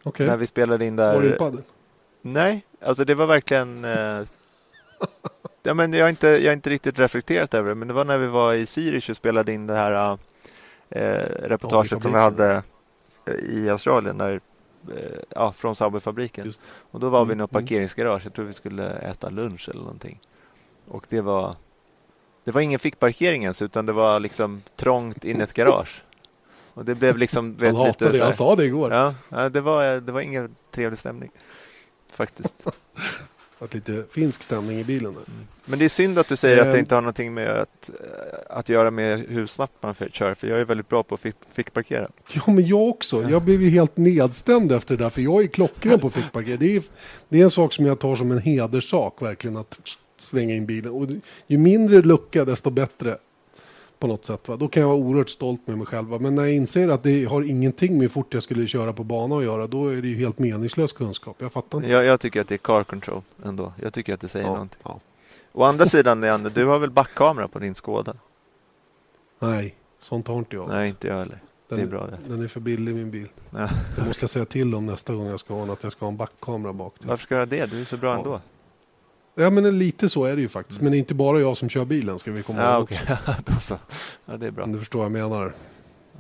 Okay. När vi spelade in där. Var det padel? Nej, alltså det var verkligen... Eh... ja, men jag, har inte, jag har inte riktigt reflekterat över det, men det var när vi var i Zürich och spelade in det här eh, reportaget som vi hade i Australien där, eh, ja, från Sauberfabriken. Och då var vi i något mm, mm. parkeringsgarage. Jag tror vi skulle äta lunch eller någonting. Och det var det var ingen fickparkering ens utan det var liksom trångt in i ett garage. Och det blev liksom... Vet, han hatade lite det, han sa det igår. Ja, det var, det var ingen trevlig stämning faktiskt. Att lite finsk stämning i bilen. Mm. Men det är synd att du säger att det eh. inte har någonting med att, eh, att göra med hur snabbt man kör. För jag är väldigt bra på att fickparkera. Ja, men jag också. Jag blev ju helt nedstämd efter det där. För jag är klockren på fickparkera. Det är, det är en sak som jag tar som en hederssak verkligen. Att svänga in bilen. Och ju mindre lucka desto bättre på något sätt. Va? Då kan jag vara oerhört stolt med mig själv. Va? Men när jag inser att det har ingenting med hur fort jag skulle köra på bana att göra, då är det ju helt meningslös kunskap. Jag fattar inte. Jag, jag tycker att det är car control ändå. Jag tycker att det säger ja, någonting. Ja. Å andra sidan, Leander, du har väl backkamera på din Skoda? Nej, sånt har inte jag. Nej, inte jag heller. Den, det är bra det. Den är för billig min bil. Ja. Det måste jag säga till om nästa gång jag ska ha att jag ska ha en backkamera bak. Till. Varför ska jag det? Du är så bra ja. ändå. Ja men lite så är det ju faktiskt. Men det är inte bara jag som kör bilen ska vi komma ja, ihåg. Okay. ja, det är bra. Om du förstår vad jag menar.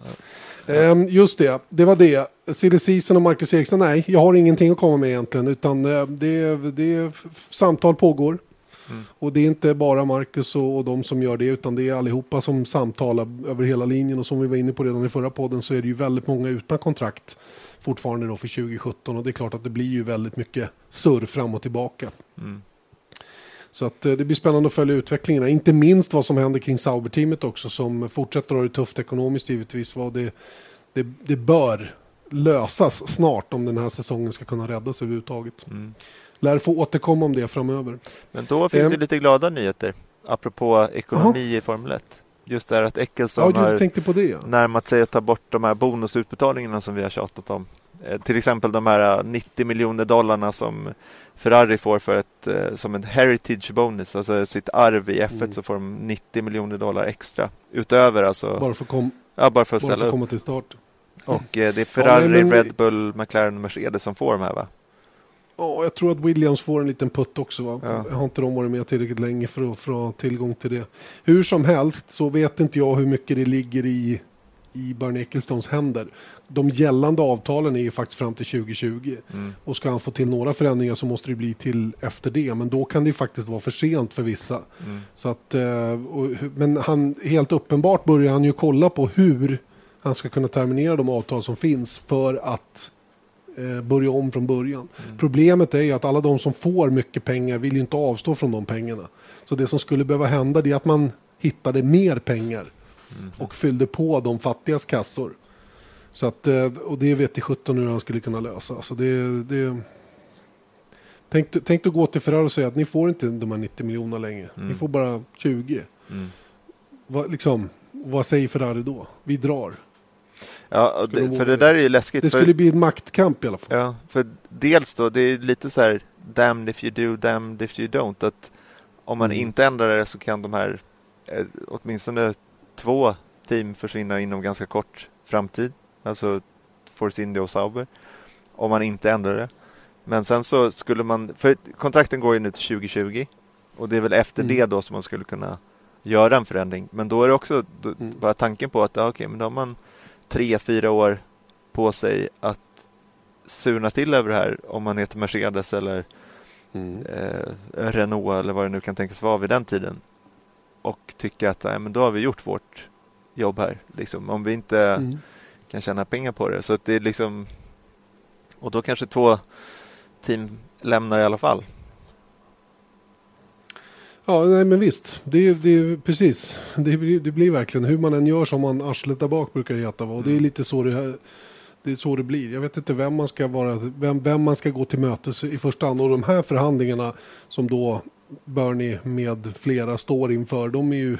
Ja. Ehm, just det, det var det. Silly Season och Marcus Eriksson, nej, jag har ingenting att komma med egentligen. Utan eh, det, det, samtal pågår. Mm. Och det är inte bara Marcus och, och de som gör det, utan det är allihopa som samtalar över hela linjen. Och som vi var inne på redan i förra podden så är det ju väldigt många utan kontrakt fortfarande då för 2017. Och det är klart att det blir ju väldigt mycket surr fram och tillbaka. Mm. Så att eh, det blir spännande att följa utvecklingen. Inte minst vad som händer kring Sauber-teamet också som fortsätter att ha det tufft ekonomiskt givetvis. Vad det, det, det bör lösas snart om den här säsongen ska kunna räddas överhuvudtaget. Mm. Lär få återkomma om det framöver. Men då finns det eh. lite glada nyheter apropå ekonomi Aha. i Formel 1. Just det här att Eccleston ja, har det, närmat sig att ta bort de här bonusutbetalningarna som vi har tjatat om. Eh, till exempel de här 90 miljoner dollarna som Ferrari får för ett, eh, som en heritage bonus, alltså sitt arv i F1 mm. så får de 90 miljoner dollar extra utöver alltså. Bara för, kom, ja, bara för att bara ställa för att komma till start. Och eh, det är Ferrari, ja, men, Red Bull, McLaren och Mercedes som får de här va? Ja, jag tror att Williams får en liten putt också. Va? Ja. Har inte de varit med tillräckligt länge för att få tillgång till det. Hur som helst så vet inte jag hur mycket det ligger i, i Bernie Ecclestones händer. De gällande avtalen är ju faktiskt fram till 2020. Mm. Och ska han få till några förändringar så måste det bli till efter det. Men då kan det faktiskt vara för sent för vissa. Mm. Så att, eh, men han, helt uppenbart börjar han ju kolla på hur han ska kunna terminera de avtal som finns för att eh, börja om från början. Mm. Problemet är ju att alla de som får mycket pengar vill ju inte avstå från de pengarna. Så det som skulle behöva hända är att man hittade mer pengar mm. och fyllde på de fattigas kassor. Så att, eh, och det vet i 17 hur han skulle kunna lösa. Alltså det, det, tänk, tänk att gå till Ferrari och säga att ni får inte de här 90 miljonerna längre. Mm. Ni får bara 20. Mm. Va, liksom, vad säger Ferrari då? Vi drar. Ja, det, för det där är ju läskigt. Det skulle för, bli en maktkamp i alla fall. Ja, för dels då, det är lite så här damned if you do, damned if you don't. Att om man mm. inte ändrar det så kan de här eh, åtminstone två team försvinna inom ganska kort framtid. Alltså Force India och Sauber. Om man inte ändrar det. Men sen så skulle man, för kontrakten går ju nu till 2020 och det är väl efter mm. det då som man skulle kunna göra en förändring. Men då är det också då, mm. bara tanken på att, ja, okej, men då har man tre, fyra år på sig att surna till över det här om man heter Mercedes eller mm. eh, Renault eller vad det nu kan tänkas vara vid den tiden. Och tycka att ja, men då har vi gjort vårt jobb här. Liksom, om vi inte mm. kan tjäna pengar på det. Så det är liksom och då kanske två team lämnar i alla fall. Ja, nej, men visst. Det, det, precis. Det, det blir verkligen hur man än gör som man arslet där bak brukar heta. Och det är mm. lite så det, det är så det blir. Jag vet inte vem man ska vara, vem, vem man ska gå till mötes i första hand. Och de här förhandlingarna som då Bernie med flera står inför, de är ju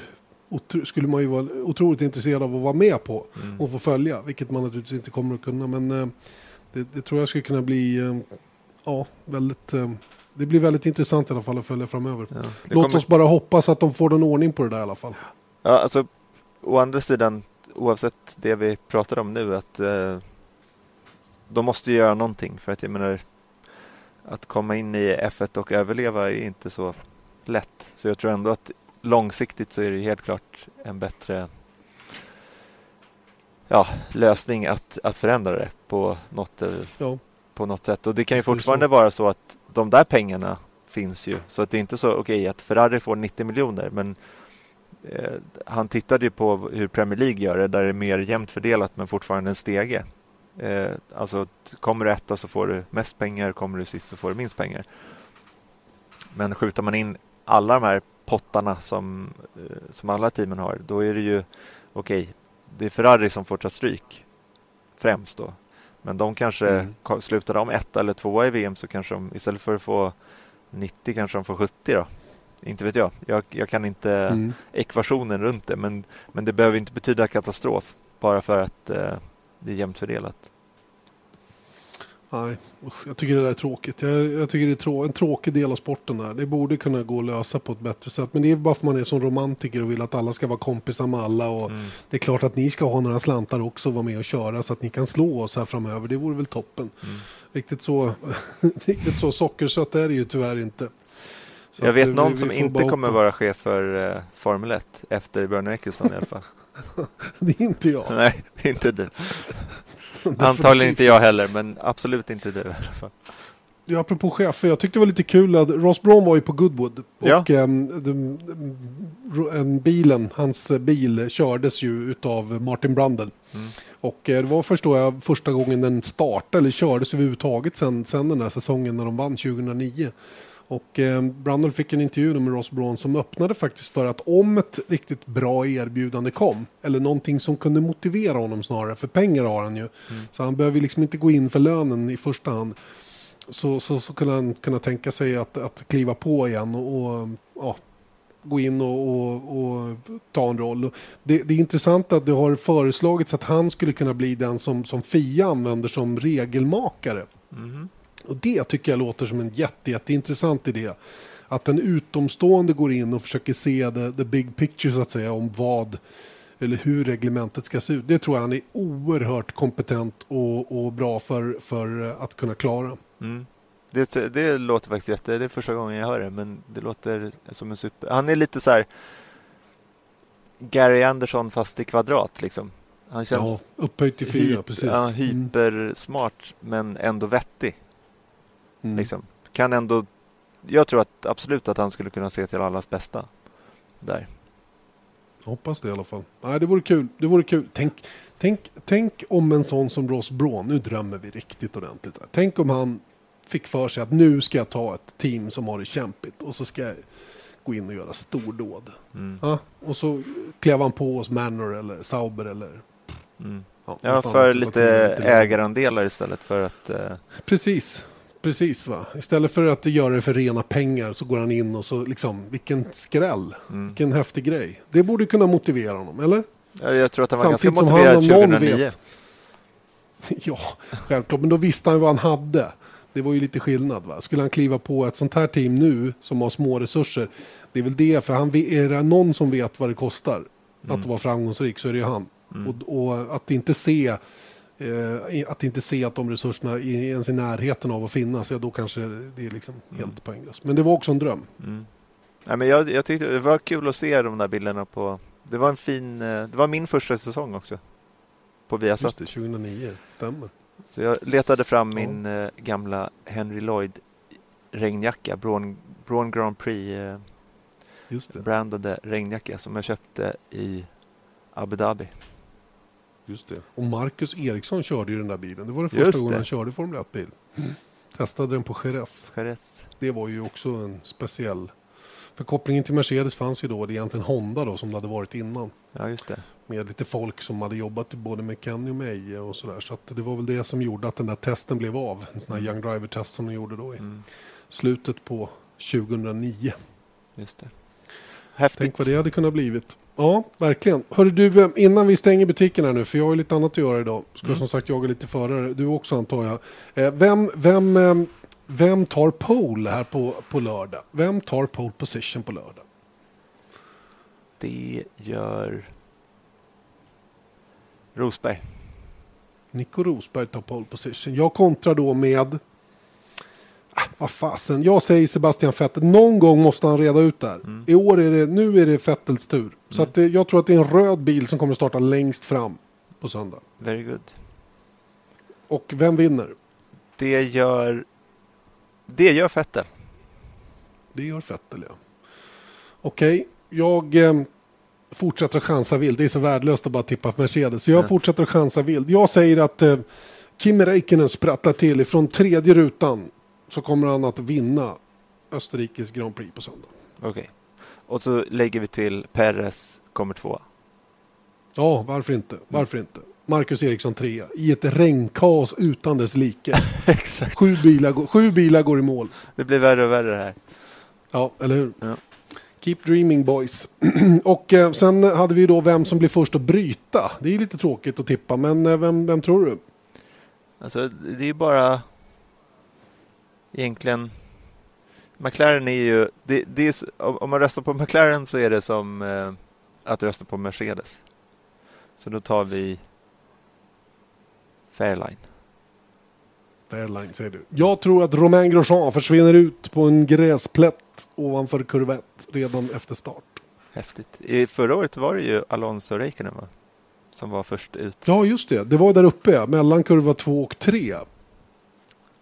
skulle man ju vara otroligt intresserad av att vara med på mm. och få följa, vilket man naturligtvis inte kommer att kunna. Men eh, det, det tror jag skulle kunna bli eh, ja, väldigt eh, det blir väldigt intressant i alla fall att följa framöver. Ja, Låt kommer... oss bara hoppas att de får någon ordning på det där i alla fall. Ja, alltså å andra sidan, oavsett det vi pratar om nu, att eh, de måste göra någonting. För att jag menar, att komma in i F1 och överleva är inte så lätt. Så jag tror ändå att långsiktigt så är det helt klart en bättre ja, lösning att, att förändra det på något, ja. på något sätt. Och det kan ju fortfarande så. vara så att de där pengarna finns ju. Så att det är inte så, okej okay, att Ferrari får 90 miljoner men eh, han tittade ju på hur Premier League gör det där det är mer jämnt fördelat men fortfarande en stege. Eh, alltså kommer du etta så får du mest pengar, kommer du sist så får du minst pengar. Men skjuter man in alla de här pottarna som, eh, som alla teamen har, då är det ju okej, okay, det är Ferrari som får ta stryk främst då. Men de kanske mm. slutar de ett eller två i VM så kanske de istället för att få 90 kanske de får 70 då. Inte vet jag. Jag, jag kan inte mm. ekvationen runt det men, men det behöver inte betyda katastrof bara för att eh, det är jämnt fördelat. Nej, jag tycker det där är tråkigt. Jag, jag tycker det är trå en tråkig del av sporten där. Det borde kunna gå att lösa på ett bättre sätt. Men det är bara för att man är som romantiker och vill att alla ska vara kompisar med alla. Och mm. Det är klart att ni ska ha några slantar också och vara med och köra så att ni kan slå oss här framöver. Det vore väl toppen. Mm. Riktigt, så, riktigt så sockersött är det ju tyvärr inte. Så jag vet vi, någon vi, som inte kommer vara chef för uh, Formel 1 efter Bernie Eccleston i alla fall. det är inte jag. Nej, inte du. Antagligen inte jag heller, men absolut inte du i alla fall. Ja, apropå chefer, jag tyckte det var lite kul att Ross Brown var ju på Goodwood. Ja. Och um, um, bilen, hans bil kördes ju utav Martin Brundle. Mm. Och uh, det var förstår jag första gången den startade eller kördes överhuvudtaget sen, sen den här säsongen när de vann 2009. Och eh, Brundle fick en intervju med Ross Braun som öppnade faktiskt för att om ett riktigt bra erbjudande kom, eller någonting som kunde motivera honom snarare, för pengar har han ju, mm. så han behöver liksom inte gå in för lönen i första hand, så, så, så kunde han kunna tänka sig att, att kliva på igen och, och ja, gå in och, och, och, ta en roll. Det, det är intressant att det har föreslagits att han skulle kunna bli den som, som Fia använder som regelmakare. Mm. Och det tycker jag låter som en jätte, jätteintressant idé. Att en utomstående går in och försöker se the, the big picture så att säga om vad eller hur reglementet ska se ut. Det tror jag han är oerhört kompetent och, och bra för, för att kunna klara. Mm. Det, det låter faktiskt jätte... Det är första gången jag hör det, men det låter som en super... Han är lite så här Gary Anderson fast i kvadrat liksom. Han känns ja, upphöjt till fyra, hyp, precis. Ja, mm. hypersmart mm. men ändå vettig. Mm. Liksom. Kan ändå... Jag tror att absolut att han skulle kunna se till allas bästa. Där. hoppas det i alla fall. Nej, det vore kul. Det vore kul. Tänk, tänk, tänk om en sån som Ross Braun, nu drömmer vi riktigt ordentligt. Här. Tänk om han fick för sig att nu ska jag ta ett team som har det kämpigt och så ska jag gå in och göra stordåd. Mm. Ja, och så klev han på hos Manor eller Sauber eller... Mm. Ja, ja för lite ägarandelar istället för att... Uh... Precis, precis va. Istället för att göra det för rena pengar så går han in och så liksom, vilken skräll. Mm. Vilken häftig grej. Det borde kunna motivera honom, eller? Ja, jag tror att han var Samtidigt ganska motiverad 2009. Vet, ja, självklart. Men då visste han vad han hade. Det var ju lite skillnad. Va? Skulle han kliva på ett sånt här team nu som har små resurser. Det är väl det, för han, är det någon som vet vad det kostar mm. att vara framgångsrik så är det ju han. Mm. Och, och, att inte se eh, att inte se att de resurserna är ens i närheten av att finnas, ja då kanske det är liksom mm. helt poänglöst. Men det var också en dröm. Mm. Nej, men jag, jag tyckte det var kul att se de där bilderna på... Det var en fin... Eh, det var min första säsong också. På Viasat. Just det, 2009. Stämmer. Så jag letade fram ja. min eh, gamla Henry Lloyd regnjacka, Braun, Braun Grand Prix eh, brandade regnjacka som jag köpte i Abu Dhabi. Just det. Och Marcus Eriksson körde ju den där bilen. Det var den första gången han körde Formel 1-bil. Mm. Testade den på Jerez. Jerez. Det var ju också en speciell... För kopplingen till Mercedes fanns ju då. Det är egentligen Honda då som det hade varit innan. Ja, just det med lite folk som hade jobbat både med Kenny och Meje och sådär. Så att det var väl det som gjorde att den där testen blev av. En sån här mm. Young Driver-test som de gjorde då i mm. slutet på 2009. Just det. Häftigt. Tänk vad det hade kunnat blivit. Ja, verkligen. Hörru du, eh, innan vi stänger butiken här nu, för jag har ju lite annat att göra idag. Ska mm. som sagt jaga lite förare. Du också antar jag. Eh, vem, vem, eh, vem tar pole här på, på lördag? Vem tar pole position på lördag? Det gör Rosberg. Nico Rosberg tar pole position. Jag kontrar då med... Ah, vad fasen, jag säger Sebastian Vettel. Någon gång måste han reda ut det här. Mm. I år är det, nu är det Vettels tur. Mm. Så att det, jag tror att det är en röd bil som kommer starta längst fram på söndag. Very good. Och vem vinner? Det gör... Det gör Vettel. Det gör Vettel, ja. Okej, okay. jag... Eh, fortsätter att chansa vild. Det är så värdelöst att bara tippa på Mercedes. Så jag mm. fortsätter att chansa vild. Jag säger att eh, Kimi Räikkönen sprattlar till ifrån tredje rutan. Så kommer han att vinna Österrikes Grand Prix på söndag. Okej. Okay. Och så lägger vi till Perez kommer tvåa. Ja, varför inte? Varför inte? Marcus Eriksson trea i ett regnkaos utan dess like. Exakt. Sju bilar, sju bilar går i mål. Det blir värre och värre här. Ja, eller hur? Ja. Keep dreaming boys. och eh, sen hade vi då vem som blir först att bryta. Det är lite tråkigt att tippa, men eh, vem, vem tror du? Alltså, det är ju bara egentligen McLaren är ju, det, det är, om man röstar på McLaren så är det som eh, att rösta på Mercedes. Så då tar vi Fairline. Fairline säger du. Jag tror att Romain Grosjean försvinner ut på en gräsplätt ovanför kurva 1 redan efter start. Häftigt. I förra året var det ju Alonso Räikkönen va? Som var först ut. Ja, just det. Det var där uppe, mellan kurva 2 och 3.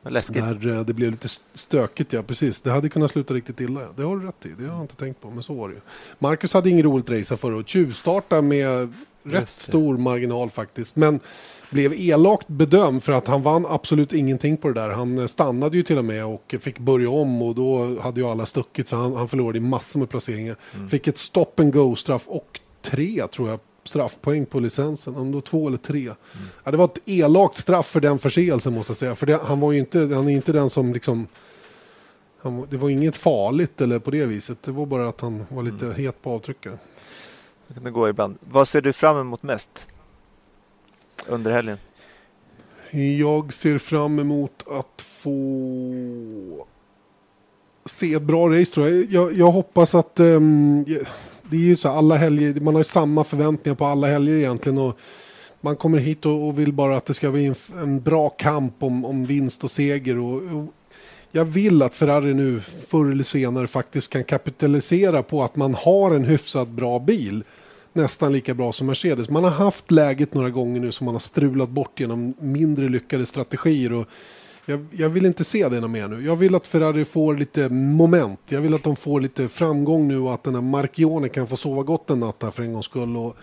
Läskigt. Där eh, det blev lite stökigt, ja precis. Det hade kunnat sluta riktigt illa. Det har du rätt i, det har jag inte tänkt på, men så var det ju. Marcus hade ingen roligt race förra året. Tjuvstarta med rätt stor marginal faktiskt. Men blev elakt bedömd för att han vann absolut ingenting på det där. Han stannade ju till och med och fick börja om och då hade ju alla stuckit så han, han förlorade massor med placeringar. Mm. Fick ett stop and go straff och tre tror jag straffpoäng på licensen. Om det var två eller tre. Mm. Ja, det var ett elakt straff för den förseelsen måste jag säga. För det, han var ju inte, han är inte den som liksom han, det var inget farligt eller på det viset. Det var bara att han var lite mm. het på avtryckare. Det kan det gå ibland. Vad ser du fram emot mest? under helgen? Jag ser fram emot att få se ett bra race tror jag. Jag, jag hoppas att um, det är ju så alla helger, man har ju samma förväntningar på alla helger egentligen. Och man kommer hit och, och vill bara att det ska bli en, en bra kamp om, om vinst och seger. Och, och, jag vill att Ferrari nu förr eller senare faktiskt kan kapitalisera på att man har en hyfsat bra bil. Nästan lika bra som Mercedes. Man har haft läget några gånger nu som man har strulat bort genom mindre lyckade strategier. Och jag, jag vill inte se det mer nu. Jag vill att Ferrari får lite moment. Jag vill att de får lite framgång nu och att den här Marchione kan få sova gott en natt här för en gångs skull. Och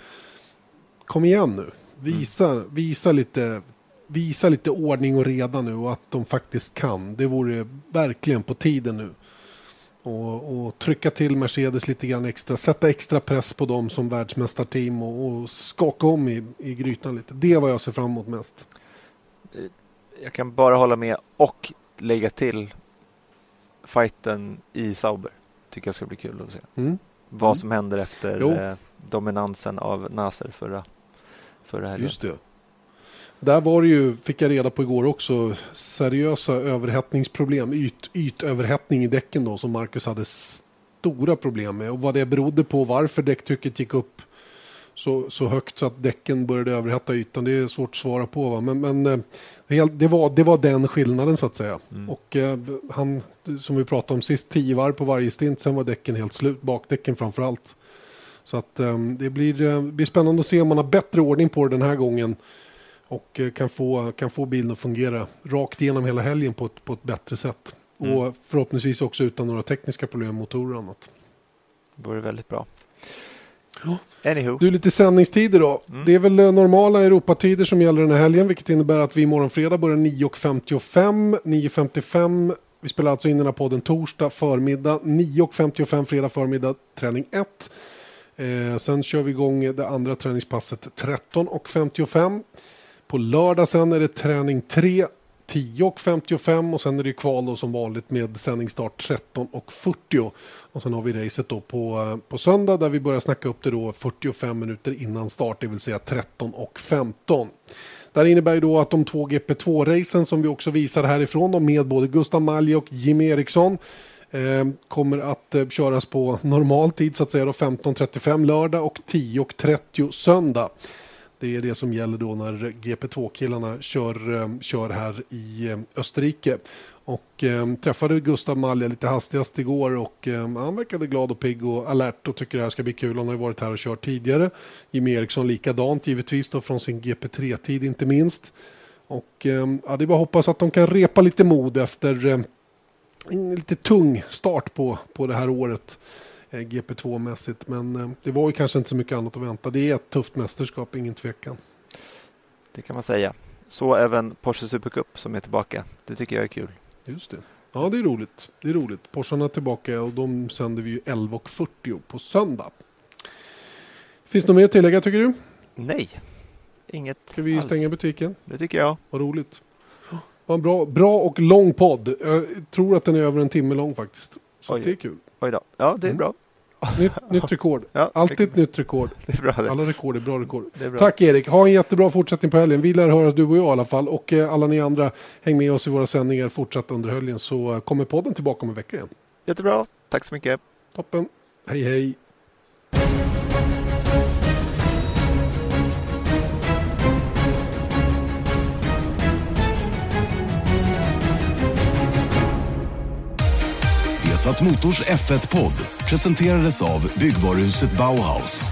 kom igen nu. Visa, mm. visa, lite, visa lite ordning och reda nu och att de faktiskt kan. Det vore verkligen på tiden nu. Och, och, trycka till Mercedes lite grann extra, sätta extra press på dem som världsmästarteam och, och skaka om i, i grytan lite. Det är vad jag ser fram emot mest. Eh, jag kan bara hålla med och lägga till fighten i Sauber. Tycker jag ska bli kul att se. Mm. Vad mm. som händer efter eh, dominansen av Nasser förra, förra helgen. Just det. Där var det ju, fick jag reda på igår också, seriösa överhettningsproblem, yt, ytöverhettning i däcken då som Marcus hade stora problem med. Och vad det berodde på, varför däcktrycket gick upp så, så högt så att däcken började överhetta ytan, det är svårt att svara på. Va? Men, men eh, det, var, det var den skillnaden så att säga. Mm. Och eh, han, som vi pratade om sist, tio varv på varje stint, sen var däcken helt slut, bakdäcken framför allt. Så att um, det blir, blir spännande att se om man har bättre ordning på det den här gången. Och kan, få, kan få bilen att fungera rakt igenom hela helgen på ett, på ett bättre sätt. Mm. Och förhoppningsvis också utan några tekniska problem, motorer och annat. Det vore väldigt bra. Anywho. Du, lite sändningstider då. Mm. Det är väl normala Europatider som gäller den här helgen, vilket innebär att vi imorgon fredag börjar 9.55. 9.55 vi spelar alltså in den här podden torsdag förmiddag, 9.55 fredag förmiddag, träning 1. Eh, sen kör vi igång det andra träningspasset 13.55. På lördag sen är det träning 3, 10.55 och sen är det kval då som vanligt med sändningsstart 13.40. Och sen har vi racet då på, eh, på söndag där vi börjar snacka upp det då 45 minuter innan start, det vill säga 13.15. Det här innebär ju då att de två GP2-racen som vi också visar härifrån, då, med både Gustav Malje och Jimmy Eriksson, eh, kommer att eh, köras på normal tid så att säga, 15.35 lördag och 10.30 söndag. Det är det som gäller då när GP2-killarna kör, eh, kör här i eh, Österrike. Och eh, träffade Gustav Malja lite hastigast igår och eh, han verkade glad och pigg och alert och tycker det här ska bli kul. Han har ju varit här och kört tidigare. Jimmy Eriksson likadant givetvis då från sin GP3-tid inte minst. Och eh, ja, det är bara att hoppas att de kan repa lite mod efter eh, en lite tung start på, på det här året. Eh, GP2-mässigt. Men eh, det var ju kanske inte så mycket annat att vänta. Det är ett tufft mästerskap, ingen tvekan. Det kan man säga. Så även Porsche Supercup som är tillbaka. Det tycker jag är kul. Just det. Ja, det är roligt. Det är roligt. Porschen är tillbaka och de sänder vi ju 11.40 på söndag. Finns det något mer att tillägga tycker du? Nej, inget Ska vi alls. stänga butiken? Det tycker jag. Vad roligt. Vad en bra, bra och lång podd. Jag tror att den är över en timme lång faktiskt. Så det är kul. Oj då. Ja, det är mm. bra. Nytt, nytt rekord. Ja, Alltid ett nytt rekord. Det är bra. Alla rekord är bra rekord. Är bra. Tack Erik. Ha en jättebra fortsättning på helgen. Vi lär höras du och jag i alla fall. Och eh, alla ni andra, häng med oss i våra sändningar fortsatt under helgen så kommer podden tillbaka om en vecka igen. Jättebra. Tack så mycket. Toppen. Hej hej. Vesat Motors F1-podd presenterades av byggvaruhuset Bauhaus.